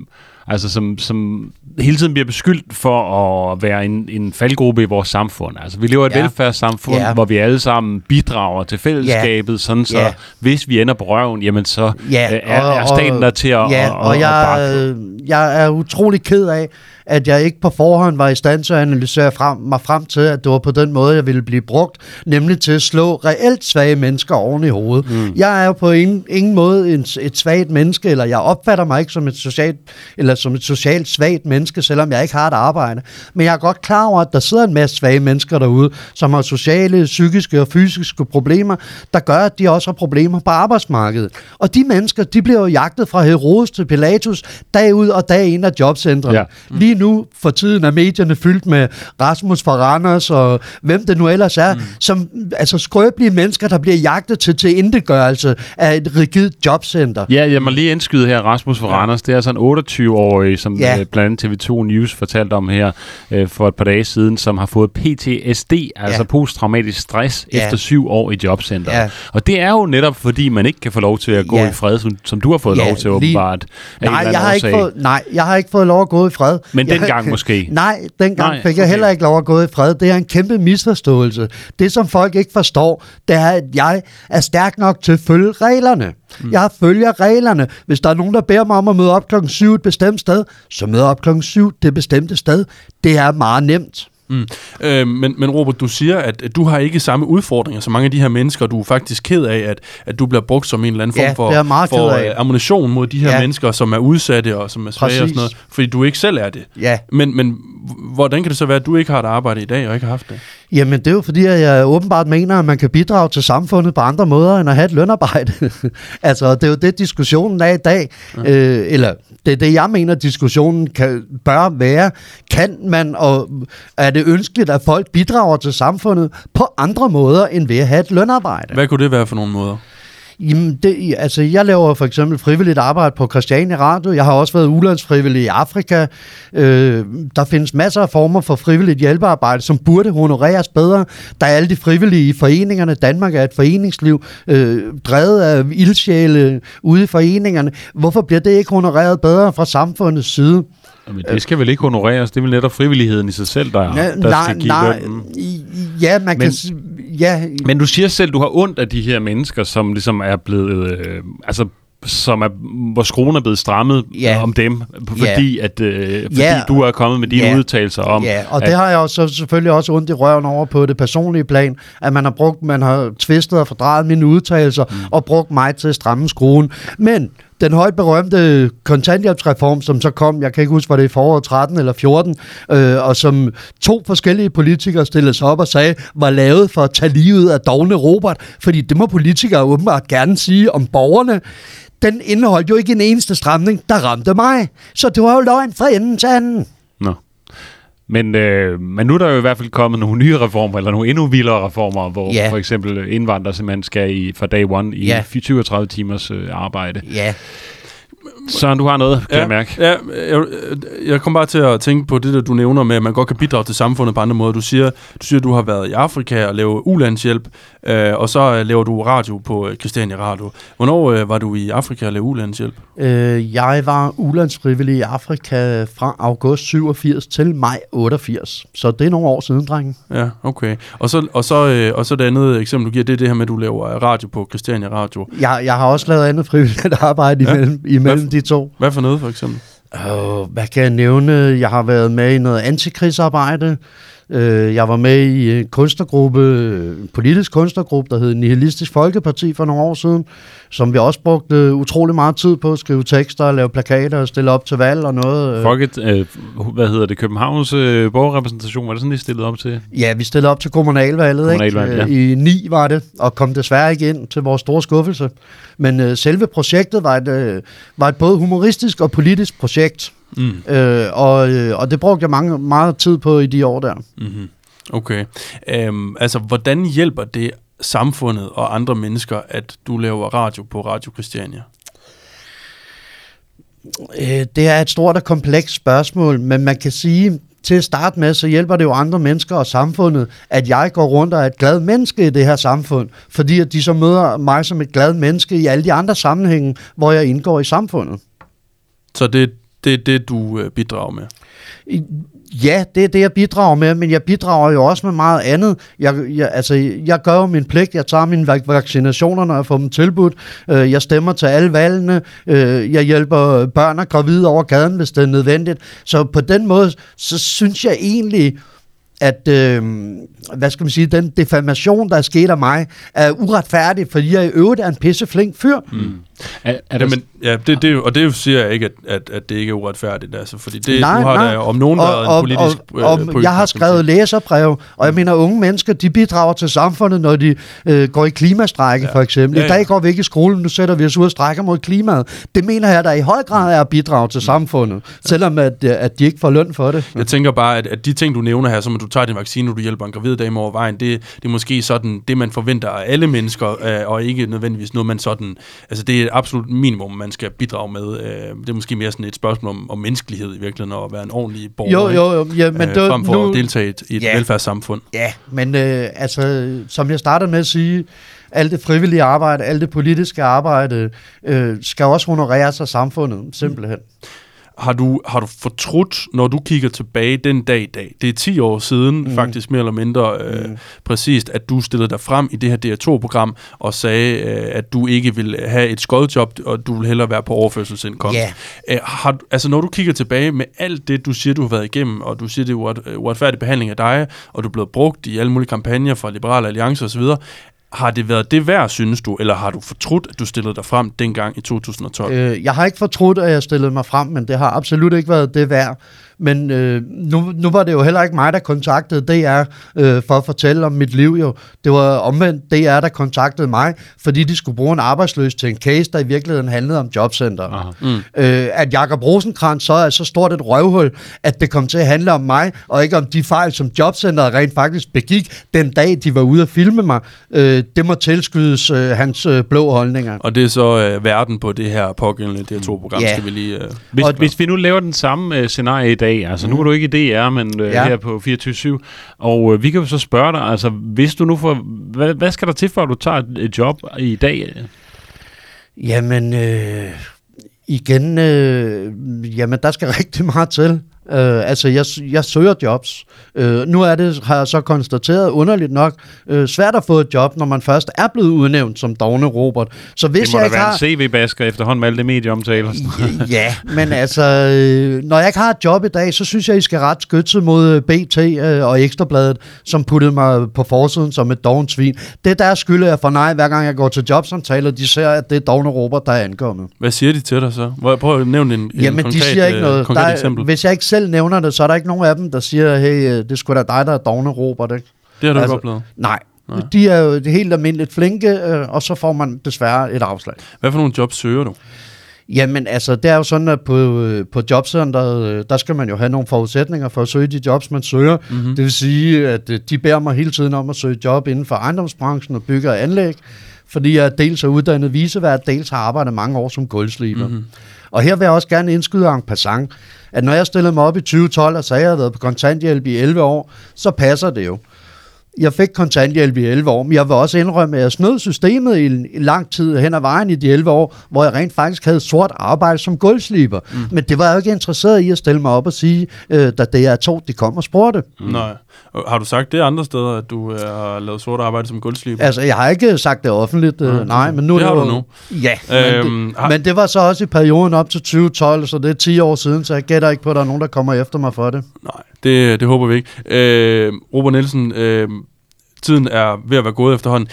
altså, som, som hele tiden bliver beskyldt for at være en, en faldgruppe i vores samfund. Altså, vi lever i et Ja. velfærdssamfund, Ja. hvor vi alle sammen bidrager til fællesskabet, sådan så Ja. hvis vi ender på røven, jamen så Ja, øh, er, er staten der til at, ja, at, og at, jeg, bakke. øh, jeg er utrolig ked af, at jeg ikke på forhånd var i stand til at analysere frem, mig frem til, at det var på den måde, jeg ville blive brugt, nemlig til at slå reelt svage mennesker oven i hovedet. Mm. Jeg er jo på ingen, ingen måde en, et svagt menneske, eller jeg opfatter mig ikke som et socialt, eller som et socialt svagt menneske, selvom jeg ikke har et arbejde. Men jeg er godt klar over, at der sidder en masse svage mennesker derude, som har sociale, psykiske og fysiske problemer, der gør, at de også har problemer på arbejdsmarkedet. Og de mennesker, de bliver jo jagtet fra Herodes til Pilatus dag ud og dag ind af jobcentrene. Ja. Ja. Lige nu for tiden er medierne fyldt med Rasmus fra Randers og hvem det nu ellers er, mm. som altså skrøbelige mennesker, der bliver jagtet til til indegørelse af et rigidt jobcenter. Ja, jeg må lige indskyde her, Rasmus for Randers. Det er altså en 28-årig, som Ja. øh, blandt andet TV2 News fortalte om her øh, for et par dage siden, som har fået PTSD, altså Ja. posttraumatisk stress, Ja. efter syv år i jobcenter. Ja. Og det er jo netop, fordi man ikke kan få lov til at gå Ja. i fred, som, som du har fået Ja, lov til lige- åbenbart. Nej jeg, har ikke fået, nej, jeg har ikke fået lov at gå i fred. Men jeg, dengang måske? Nej, dengang Nej, fik jeg okay. heller ikke lov at gå i fred. Det er en kæmpe misforståelse. Det, som folk ikke forstår, det er, at jeg er stærk nok til at følge reglerne. Mm. Jeg følger reglerne. Hvis der er nogen, der beder mig om at møde op klokken 7 et bestemt sted, så møder jeg op klokken 7 det bestemte sted. Det er meget nemt. Mm. Øh, men, men Robert, du siger, at, du har ikke samme udfordringer som mange af de her mennesker. Du er faktisk ked af, at, at du bliver brugt som en eller anden form Ja, for, for af. øh, ammunition mod de her Ja. mennesker, som er udsatte og som er svage og Præcis. sådan noget. Fordi du ikke selv er det. Ja. Men, men hvordan kan det så være, at du ikke har et arbejde i dag og ikke har haft det? Jamen, det er jo fordi, at jeg åbenbart mener, at man kan bidrage til samfundet på andre måder, end at have et lønarbejde. altså, det er jo det, diskussionen er i dag. Ja. Øh, eller det er det, jeg mener, diskussionen kan, bør være. Kan man, og er det ønskeligt, at folk bidrager til samfundet på andre måder, end ved at have et lønarbejde? Hvad kunne det være for nogle måder? Jamen, det, altså, jeg laver for eksempel frivilligt arbejde på Christiania Radio. Jeg har også været ulandsfrivillig i Afrika. Øh, der findes masser af former for frivilligt hjælpearbejde, som burde honoreres bedre. Der er alle de frivillige i foreningerne. Danmark er et foreningsliv, øh, drevet af ildsjæle ude i foreningerne. Hvorfor bliver det ikke honoreret bedre fra samfundets side? Men det skal vel ikke honoreres? Det er vel netop frivilligheden i sig selv, der, Ja, der nej, skal give nej, lønnen. ja, man Men- kan... Ja, Men du siger selv, du har ondt af de her mennesker, som ligesom er blevet... Øh, altså som er, hvor skruen er blevet strammet Ja. om dem, fordi, at, øh, fordi Ja. du er kommet med dine Ja. udtalelser om, Ja, og at, det har jeg jo så selvfølgelig også ondt i røven over på det personlige plan, at man har brugt, man har tvistet og fordrejet mine udtalelser mm. og brugt mig til at stramme skruen. Men den højt berømte kontanthjælpsreform, som så kom, jeg kan ikke huske, var det i foråret 13 eller 14, øh, og som to forskellige politikere stillede sig op og sagde, var lavet for at tage livet af dogne Robert, fordi det må politikere åbenbart gerne sige om borgerne. Den indeholdt jo ikke en eneste stramning, der ramte mig. Så det var jo løgn fra enden til anden. Men, øh, men nu er der jo i hvert fald kommet nogle nye reformer, eller nogle endnu vildere reformer, hvor Ja. for eksempel indvandrere simpelthen skal i, fra day one i Ja. 37 timers øh, arbejde. Ja, Søren, du har noget, kan jeg mærke. Ja, jeg, jeg kom bare til at tænke på det, der du nævner med, at man godt kan bidrage til samfundet på andre måder. Du siger, du siger, at du har været i Afrika og lavet ulandshjælp, øh, og så øh, laver du radio på øh, Christiania Radio. Hvornår øh, var du i Afrika og lavede ulandshjælp? øh, jeg var ulandsfrivillig i Afrika fra august 87 til maj 88. Så det er nogle år siden, drenge. Ja, okay. Og så, og så, øh, og så det andet eksempel, du giver, det er det her med, at du laver øh, radio på Christiania Radio. Jeg, jeg har også lavet andet frivilligt arbejde Ja. imellem, imellem de to. Hvad for noget, for eksempel? Uh, hvad kan jeg nævne? Jeg har været med i noget antikrigsarbejde. Uh, jeg var med i en kunstnergruppe, en politisk kunstnergruppe, der hed Nihilistisk Folkeparti for nogle år siden, som vi også brugte utrolig meget tid på at skrive tekster, lave plakater og stille op til valg og noget. Øh, Folket, øh, hvad hedder det, Københavns øh, borgerrepræsentation, var det sådan, de stillede op til? Ja, vi stillede op til kommunalvalget, Kommunalvalg, ikke? Øh, I 9 var det, og kom desværre ikke ind til vores store skuffelse. Men øh, selve projektet var et, øh, var et både humoristisk og politisk projekt, Mm. øh, og, øh, og det brugte jeg mange, meget tid på i de år der. Mm-hmm. Okay. Um, altså, hvordan hjælper det samfundet og andre mennesker, at du laver radio på Radio Christiania? Øh, det er et stort og komplekst spørgsmål, men man kan sige, til at starte med, så hjælper det jo andre mennesker og samfundet, at jeg går rundt og er et glad menneske i det her samfund, fordi at de så møder mig som et glad menneske i alle de andre sammenhænge, hvor jeg indgår i samfundet. Så det, det er det, du øh, bidrager med? Ja, det er det, jeg bidrager med, men jeg bidrager jo også med meget andet. Jeg, jeg, altså, jeg gør jo min pligt. Jeg tager mine vaccinationer, når jeg får dem tilbudt. Øh, Jeg stemmer til alle valgene. Øh, Jeg hjælper børn og gravide over gaden, hvis det er nødvendigt. Så på den måde, så synes jeg egentlig, at, øh, hvad skal man sige, den defamation, der er sket af mig, er uretfærdig, fordi jeg i øvrigt er en pisseflink fyr. Mm. Er, er Ja, der, men, ja det, det, og det siger jeg ikke, at, at, at det ikke er uretfærdigt, altså, fordi det, Nej, du har nej. da om nogen været en politisk og, og, øh, og jeg har skrevet læserbrev, og jeg mener, unge mennesker, de bidrager til samfundet, når de øh, går i klimastrække, Ja. for eksempel. Ja, I ja. dag går vi ikke i skole, nu sætter vi os ud og strækker mod klimaet. Det mener jeg, der i høj grad er at bidrage til samfundet, selvom at, øh, at de ikke får løn for det. Jeg tænker bare, at, at de ting, du nævner her, som at du tager din vaccine, og du hjælper en gravid dame over vejen, det, det er måske sådan det, man forventer af alle mennesker, øh, og ikke nødvendigvis noget, man sådan... Altså, det er et absolut minimum, man skal bidrage med. Øh, det er måske mere sådan et spørgsmål om, om menneskelighed i virkeligheden, og at være en ordentlig borger, Jo, jo, jo. Ja, men øh, det, frem for nu, at deltage i et, i et Ja. velfærdssamfund. Ja, men øh, altså, som jeg startede med at sige, alt det frivillige arbejde, alt det politiske arbejde, øh, skal også honoreres af samfundet, simpelthen. Har du, har du fortrudt, når du kigger tilbage den dag i dag? Det er 10 år siden, mm. faktisk mere eller mindre øh, mm. præcist, at du stillede dig frem i det her DR2-program og sagde, øh, at du ikke vil have et skodjob, og du vil hellere være på overførselsindkomst. Ja. Øh, har, du- altså når du kigger tilbage med alt det, du siger, du har været igennem, og du siger, det er uret, uretfærdig behandling af dig, og du er blevet brugt i alle mulige kampagner fra Liberale Alliance osv., har det været det værd, synes du, eller har du fortrudt, at du stillede dig frem dengang i 2012? Øh, jeg har ikke fortrudt, at jeg stillede mig frem, men det har absolut ikke været det værd. Men øh, nu, nu var det jo heller ikke mig, der kontaktede DR øh, for at fortælle om mit liv. Jo. Det var omvendt DR, der kontaktede mig, fordi de skulle bruge en arbejdsløs til en case, der i virkeligheden handlede om jobcenter. Mm. Øh, at Jakob Rosenkrantz så er så stort et røvhul, at det kom til at handle om mig, og ikke om de fejl, som jobcenteret rent faktisk begik den dag, de var ude at filme mig. Øh, det må tilskydes øh, hans øh, blå holdninger. Og det er så øh, verden på det her pågældende DR2-program, Ja. skal vi lige... Øh, Hvis, Og- hvis vi nu laver den samme øh, scenarie i dag, altså mm. nu er du ikke i DR, men øh, Ja. her på 24 og øh, vi kan jo så spørge dig, altså hvis du nu får, hvad, hvad skal der til for, at du tager et, et job i dag? Jamen, øh, igen, øh, jamen, der skal rigtig meget til. Øh, altså, jeg, jeg søger jobs. Øh, nu er det, har jeg så konstateret, underligt nok, øh, svært at få et job, når man først er blevet udnævnt som dogne Robert. Så hvis det må jeg da ikke være har... en CV-basker efterhånden med alle det medieomtaler. ja, men altså, øh, når jeg ikke har et job i dag, så synes jeg, I skal ret skytset mod øh, BT øh, og Ekstrabladet, som puttede mig på forsiden som et dovent svin. Det er deres skyld, at jeg får nej, hver gang jeg går til jobsamtaler, de ser, at det er dogne Robert, der er ankommet. hvad siger de til dig så? Hvor- Prøv at nævne en, en Jamen, konkret, de siger ikke øh, noget. konkret Der eksempel. hvis jeg ikke selv nævner det, så er der ikke nogen af dem, der siger, hey, øh, det sgu da dig, der er dogne Robert, ikke? Det har du altså, ikke oplevet. Nej. Nej. De er jo helt almindeligt flinke, øh, og så får man desværre et afslag. Hvad for nogle jobs søger du? Jamen, altså, det er jo sådan, at på, øh, på jobcenteret, der skal man jo have nogle forudsætninger for at søge de jobs, man søger. Mhm. Mm-hmm. Det vil sige, at de beder mig hele tiden om at søge job inden for ejendomsbranchen og bygge og anlæg, fordi jeg dels er uddannet visevært, dels har arbejdet mange år som gulvsliber. Mm-hmm. Og her vil jeg også gerne indskyde en passant, at når jeg stillede mig op i 2012 og sagde, at jeg havde været på kontanthjælp i 11 år, så passer det jo. Jeg fik kontanthjælp i 11 år, men jeg vil også indrømme, at jeg snød systemet i, en- lang tid hen ad vejen i de 11 år, hvor jeg rent faktisk havde sort arbejde som gulvsliber. Mm. Men det var jeg jo ikke interesseret i at stille mig op og sige, øh, da det er to, de kom og spurgte. Mm. Nej. Har du sagt det andre steder, at du øh, har lavet sort arbejde som gulvsliber? Altså, jeg har ikke sagt det offentligt, øh, Mm. nej, men nu Det er har jo, du nu. Ja, Øhm, men, det, har- men det var så også i perioden op til 2012, så det er 10 år siden, så jeg gætter ikke på, at der er nogen, der kommer efter mig for det. Nej, det, det håber vi ikke. Øh, Robert Nielsen, øh, tiden er ved at være gået efterhånden.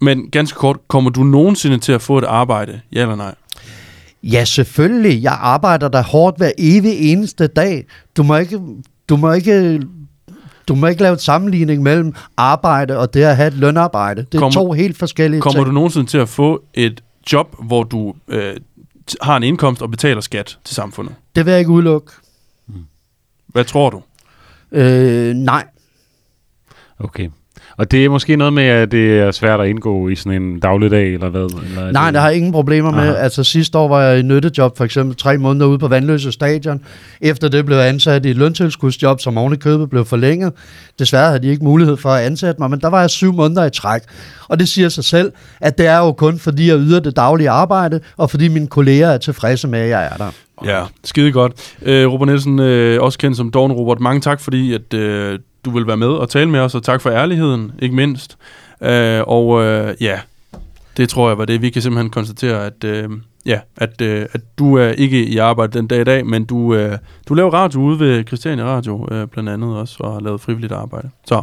Men ganske kort, kommer du nogensinde til at få et arbejde? Ja eller nej? Ja, selvfølgelig. Jeg arbejder der hårdt hver evig eneste dag. Du må ikke, du må ikke, du må ikke lave et sammenligning mellem arbejde og det at have et lønarbejde. Det er Kommer- to helt forskellige Kommer ting. du nogensinde til at få et job, hvor du øh, har en indkomst og betaler skat til samfundet? Det vil jeg ikke udelukke. Hvad tror du? Øh, nej. Okay. Og det er måske noget med, at det er svært at indgå i sådan en dagligdag, eller hvad? Eller er Nej, det, det har ingen problemer med. Aha. Altså sidste år var jeg i nyttejob, for eksempel tre måneder ude på Vandløse Stadion. Efter det blev jeg ansat i et løntilskudsjob, som oven i købet blev forlænget. Desværre havde de ikke mulighed for at ansætte mig, men der var jeg syv måneder i træk. Og det siger sig selv, at det er jo kun fordi jeg yder det daglige arbejde, og fordi mine kolleger er tilfredse med, at jeg er der. Ja, skide godt. Øh, Robert Nielsen, øh, også kendt som Dawn Robert, mange tak, fordi at, øh, du vil være med og tale med os, og tak for ærligheden, ikke mindst. Øh, og øh, ja, det tror jeg var det. Vi kan simpelthen konstatere, at, øh, ja, at, øh, at du er ikke i arbejde den dag i dag, men du, øh, du laver radio ude ved Christiania Radio, øh, blandt andet også, og har lavet frivilligt arbejde. Så.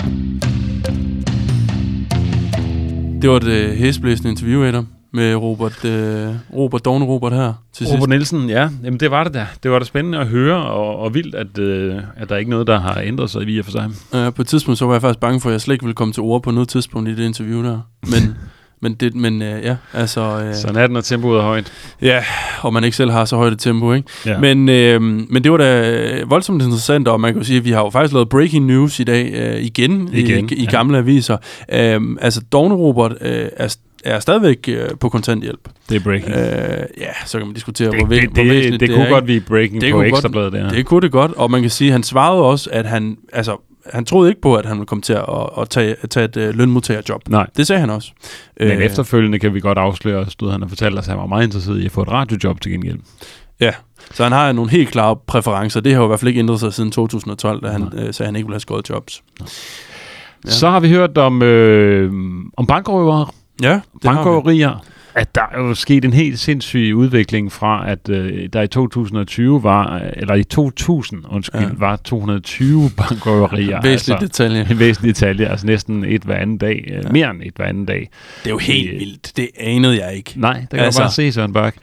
Det var et øh, hæsblæsende interview, Adam, med Robert, øh, Robert Dawn Robert her til sidst. Robert Nielsen, ja. Jamen, det var det da. Det var da spændende at høre, og, og vildt, at, øh, at der er ikke noget, der har ændret sig i og for sig. Uh, på et tidspunkt så var jeg faktisk bange for, at jeg slet ikke ville komme til ord på noget tidspunkt i det interview der. Men, men, det, men uh, ja, altså... Uh, Sådan er den, når tempoet er højt. ja, og man ikke selv har så højt et tempo, ikke? Ja. Men, øh, men det var da voldsomt interessant, og man kan jo sige, at vi har jo faktisk lavet breaking news i dag øh, igen, Igen, i, i ja. gamle aviser. Øh, altså, Dawn Robert øh, er, er stadigvæk øh, på kontanthjælp. det er breaking. Øh, ja, så kan man diskutere, det, hvor, det, hvor det, væsentligt det, det, er, kunne godt blive breaking Det på ekstrabladet der. Det kunne det godt, og man kan sige, at han svarede også, at han, altså, han troede ikke på, at han ville komme til at, at tage, tage et øh, lønmodtagerjob. Nej, Det sagde han også. men Øh, efterfølgende kan vi godt afsløre, stod han og fortalte os, at han var meget interesseret i at få et radiojob til gengæld. Ja, så han har nogle helt klare præferencer. Det har jo i hvert fald ikke ændret sig siden 2012, da han Nej. øh, sagde, at han ikke ville have skåret jobs. Ja. Ja. Så har vi hørt om, øh, om bankrøver, Ja, det bankrøverier. At der er jo sket en helt sindssyg udvikling fra, at øh, der i 2020 var, eller i 2000, undskyld, Ja. var 220 bankrøverier. Væsentlig altså, detalje. en væsentlig detalje, altså næsten et hver anden dag. Ja. Ja. Mere end et hver anden dag. Det er jo helt Øh, vildt. Det anede jeg ikke. Nej, det kan Altså. du bare se, Søren Bak.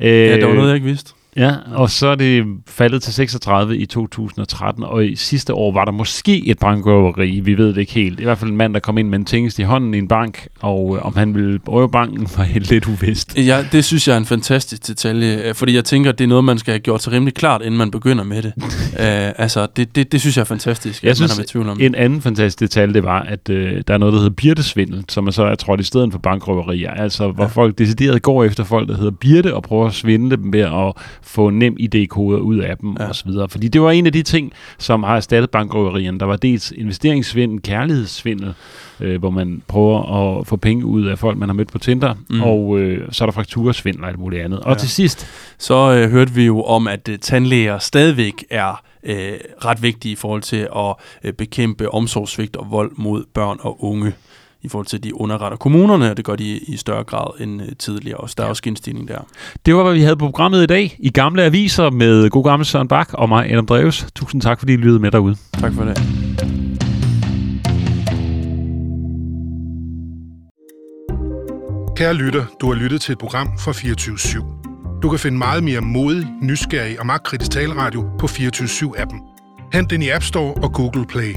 Øh, Ja, der var noget, jeg ikke vidste. Ja, og så er det faldet til 36 i 2013, og i sidste år var der måske et bankrøveri, vi ved det ikke helt. I hvert fald en mand, der kom ind med en tingest i hånden i en bank, og øh, om han ville røve banken, var helt lidt uvist. Ja, det synes jeg er en fantastisk detalje, øh, fordi jeg tænker, at det er noget, man skal have gjort sig rimelig klart, inden man begynder med det. uh, altså, det, det, det synes jeg er fantastisk, Jeg at man synes, har været i tvivl om. En anden fantastisk detalje, det var, at øh, der er noget, der hedder birdesvindel, som er så er trådt i stedet for bankrøverier. Altså, hvor ja. folk decideret går efter folk, der hedder birte, og prøver at svindle dem ved at få nem ID-koder ud af dem, Ja. ja. og så videre. Fordi det var en af de ting, som har erstattet bankrøverierne. Der var dels investeringssvindel, kærlighedssvindel, øh, hvor man prøver at få penge ud af folk, man har mødt på Tinder, Mm. og øh, så er der frakturasvindel og alt muligt andet. Og Ja. til sidst, Så øh, hørte vi jo om, at øh, tandlæger stadigvæk er øh, ret vigtige i forhold til at øh, bekæmpe omsorgssvigt og vold mod børn og unge i forhold til, at de underretter kommunerne, og det gør de i større grad end øh, tidligere også. Der er også en stigning der. det var, hvad vi havde på programmet i dag. I gamle aviser med god gammel Søren Bak og mig, Adam Dreves. Tusind tak, fordi I lyttede med derude. Tak for det. Kære lytter, du har lyttet til et program fra 24 /7. Du kan finde meget mere modig, nysgerrig og magtkritisk taleradio på 24 7 appen Hent den i App Store og Google Play.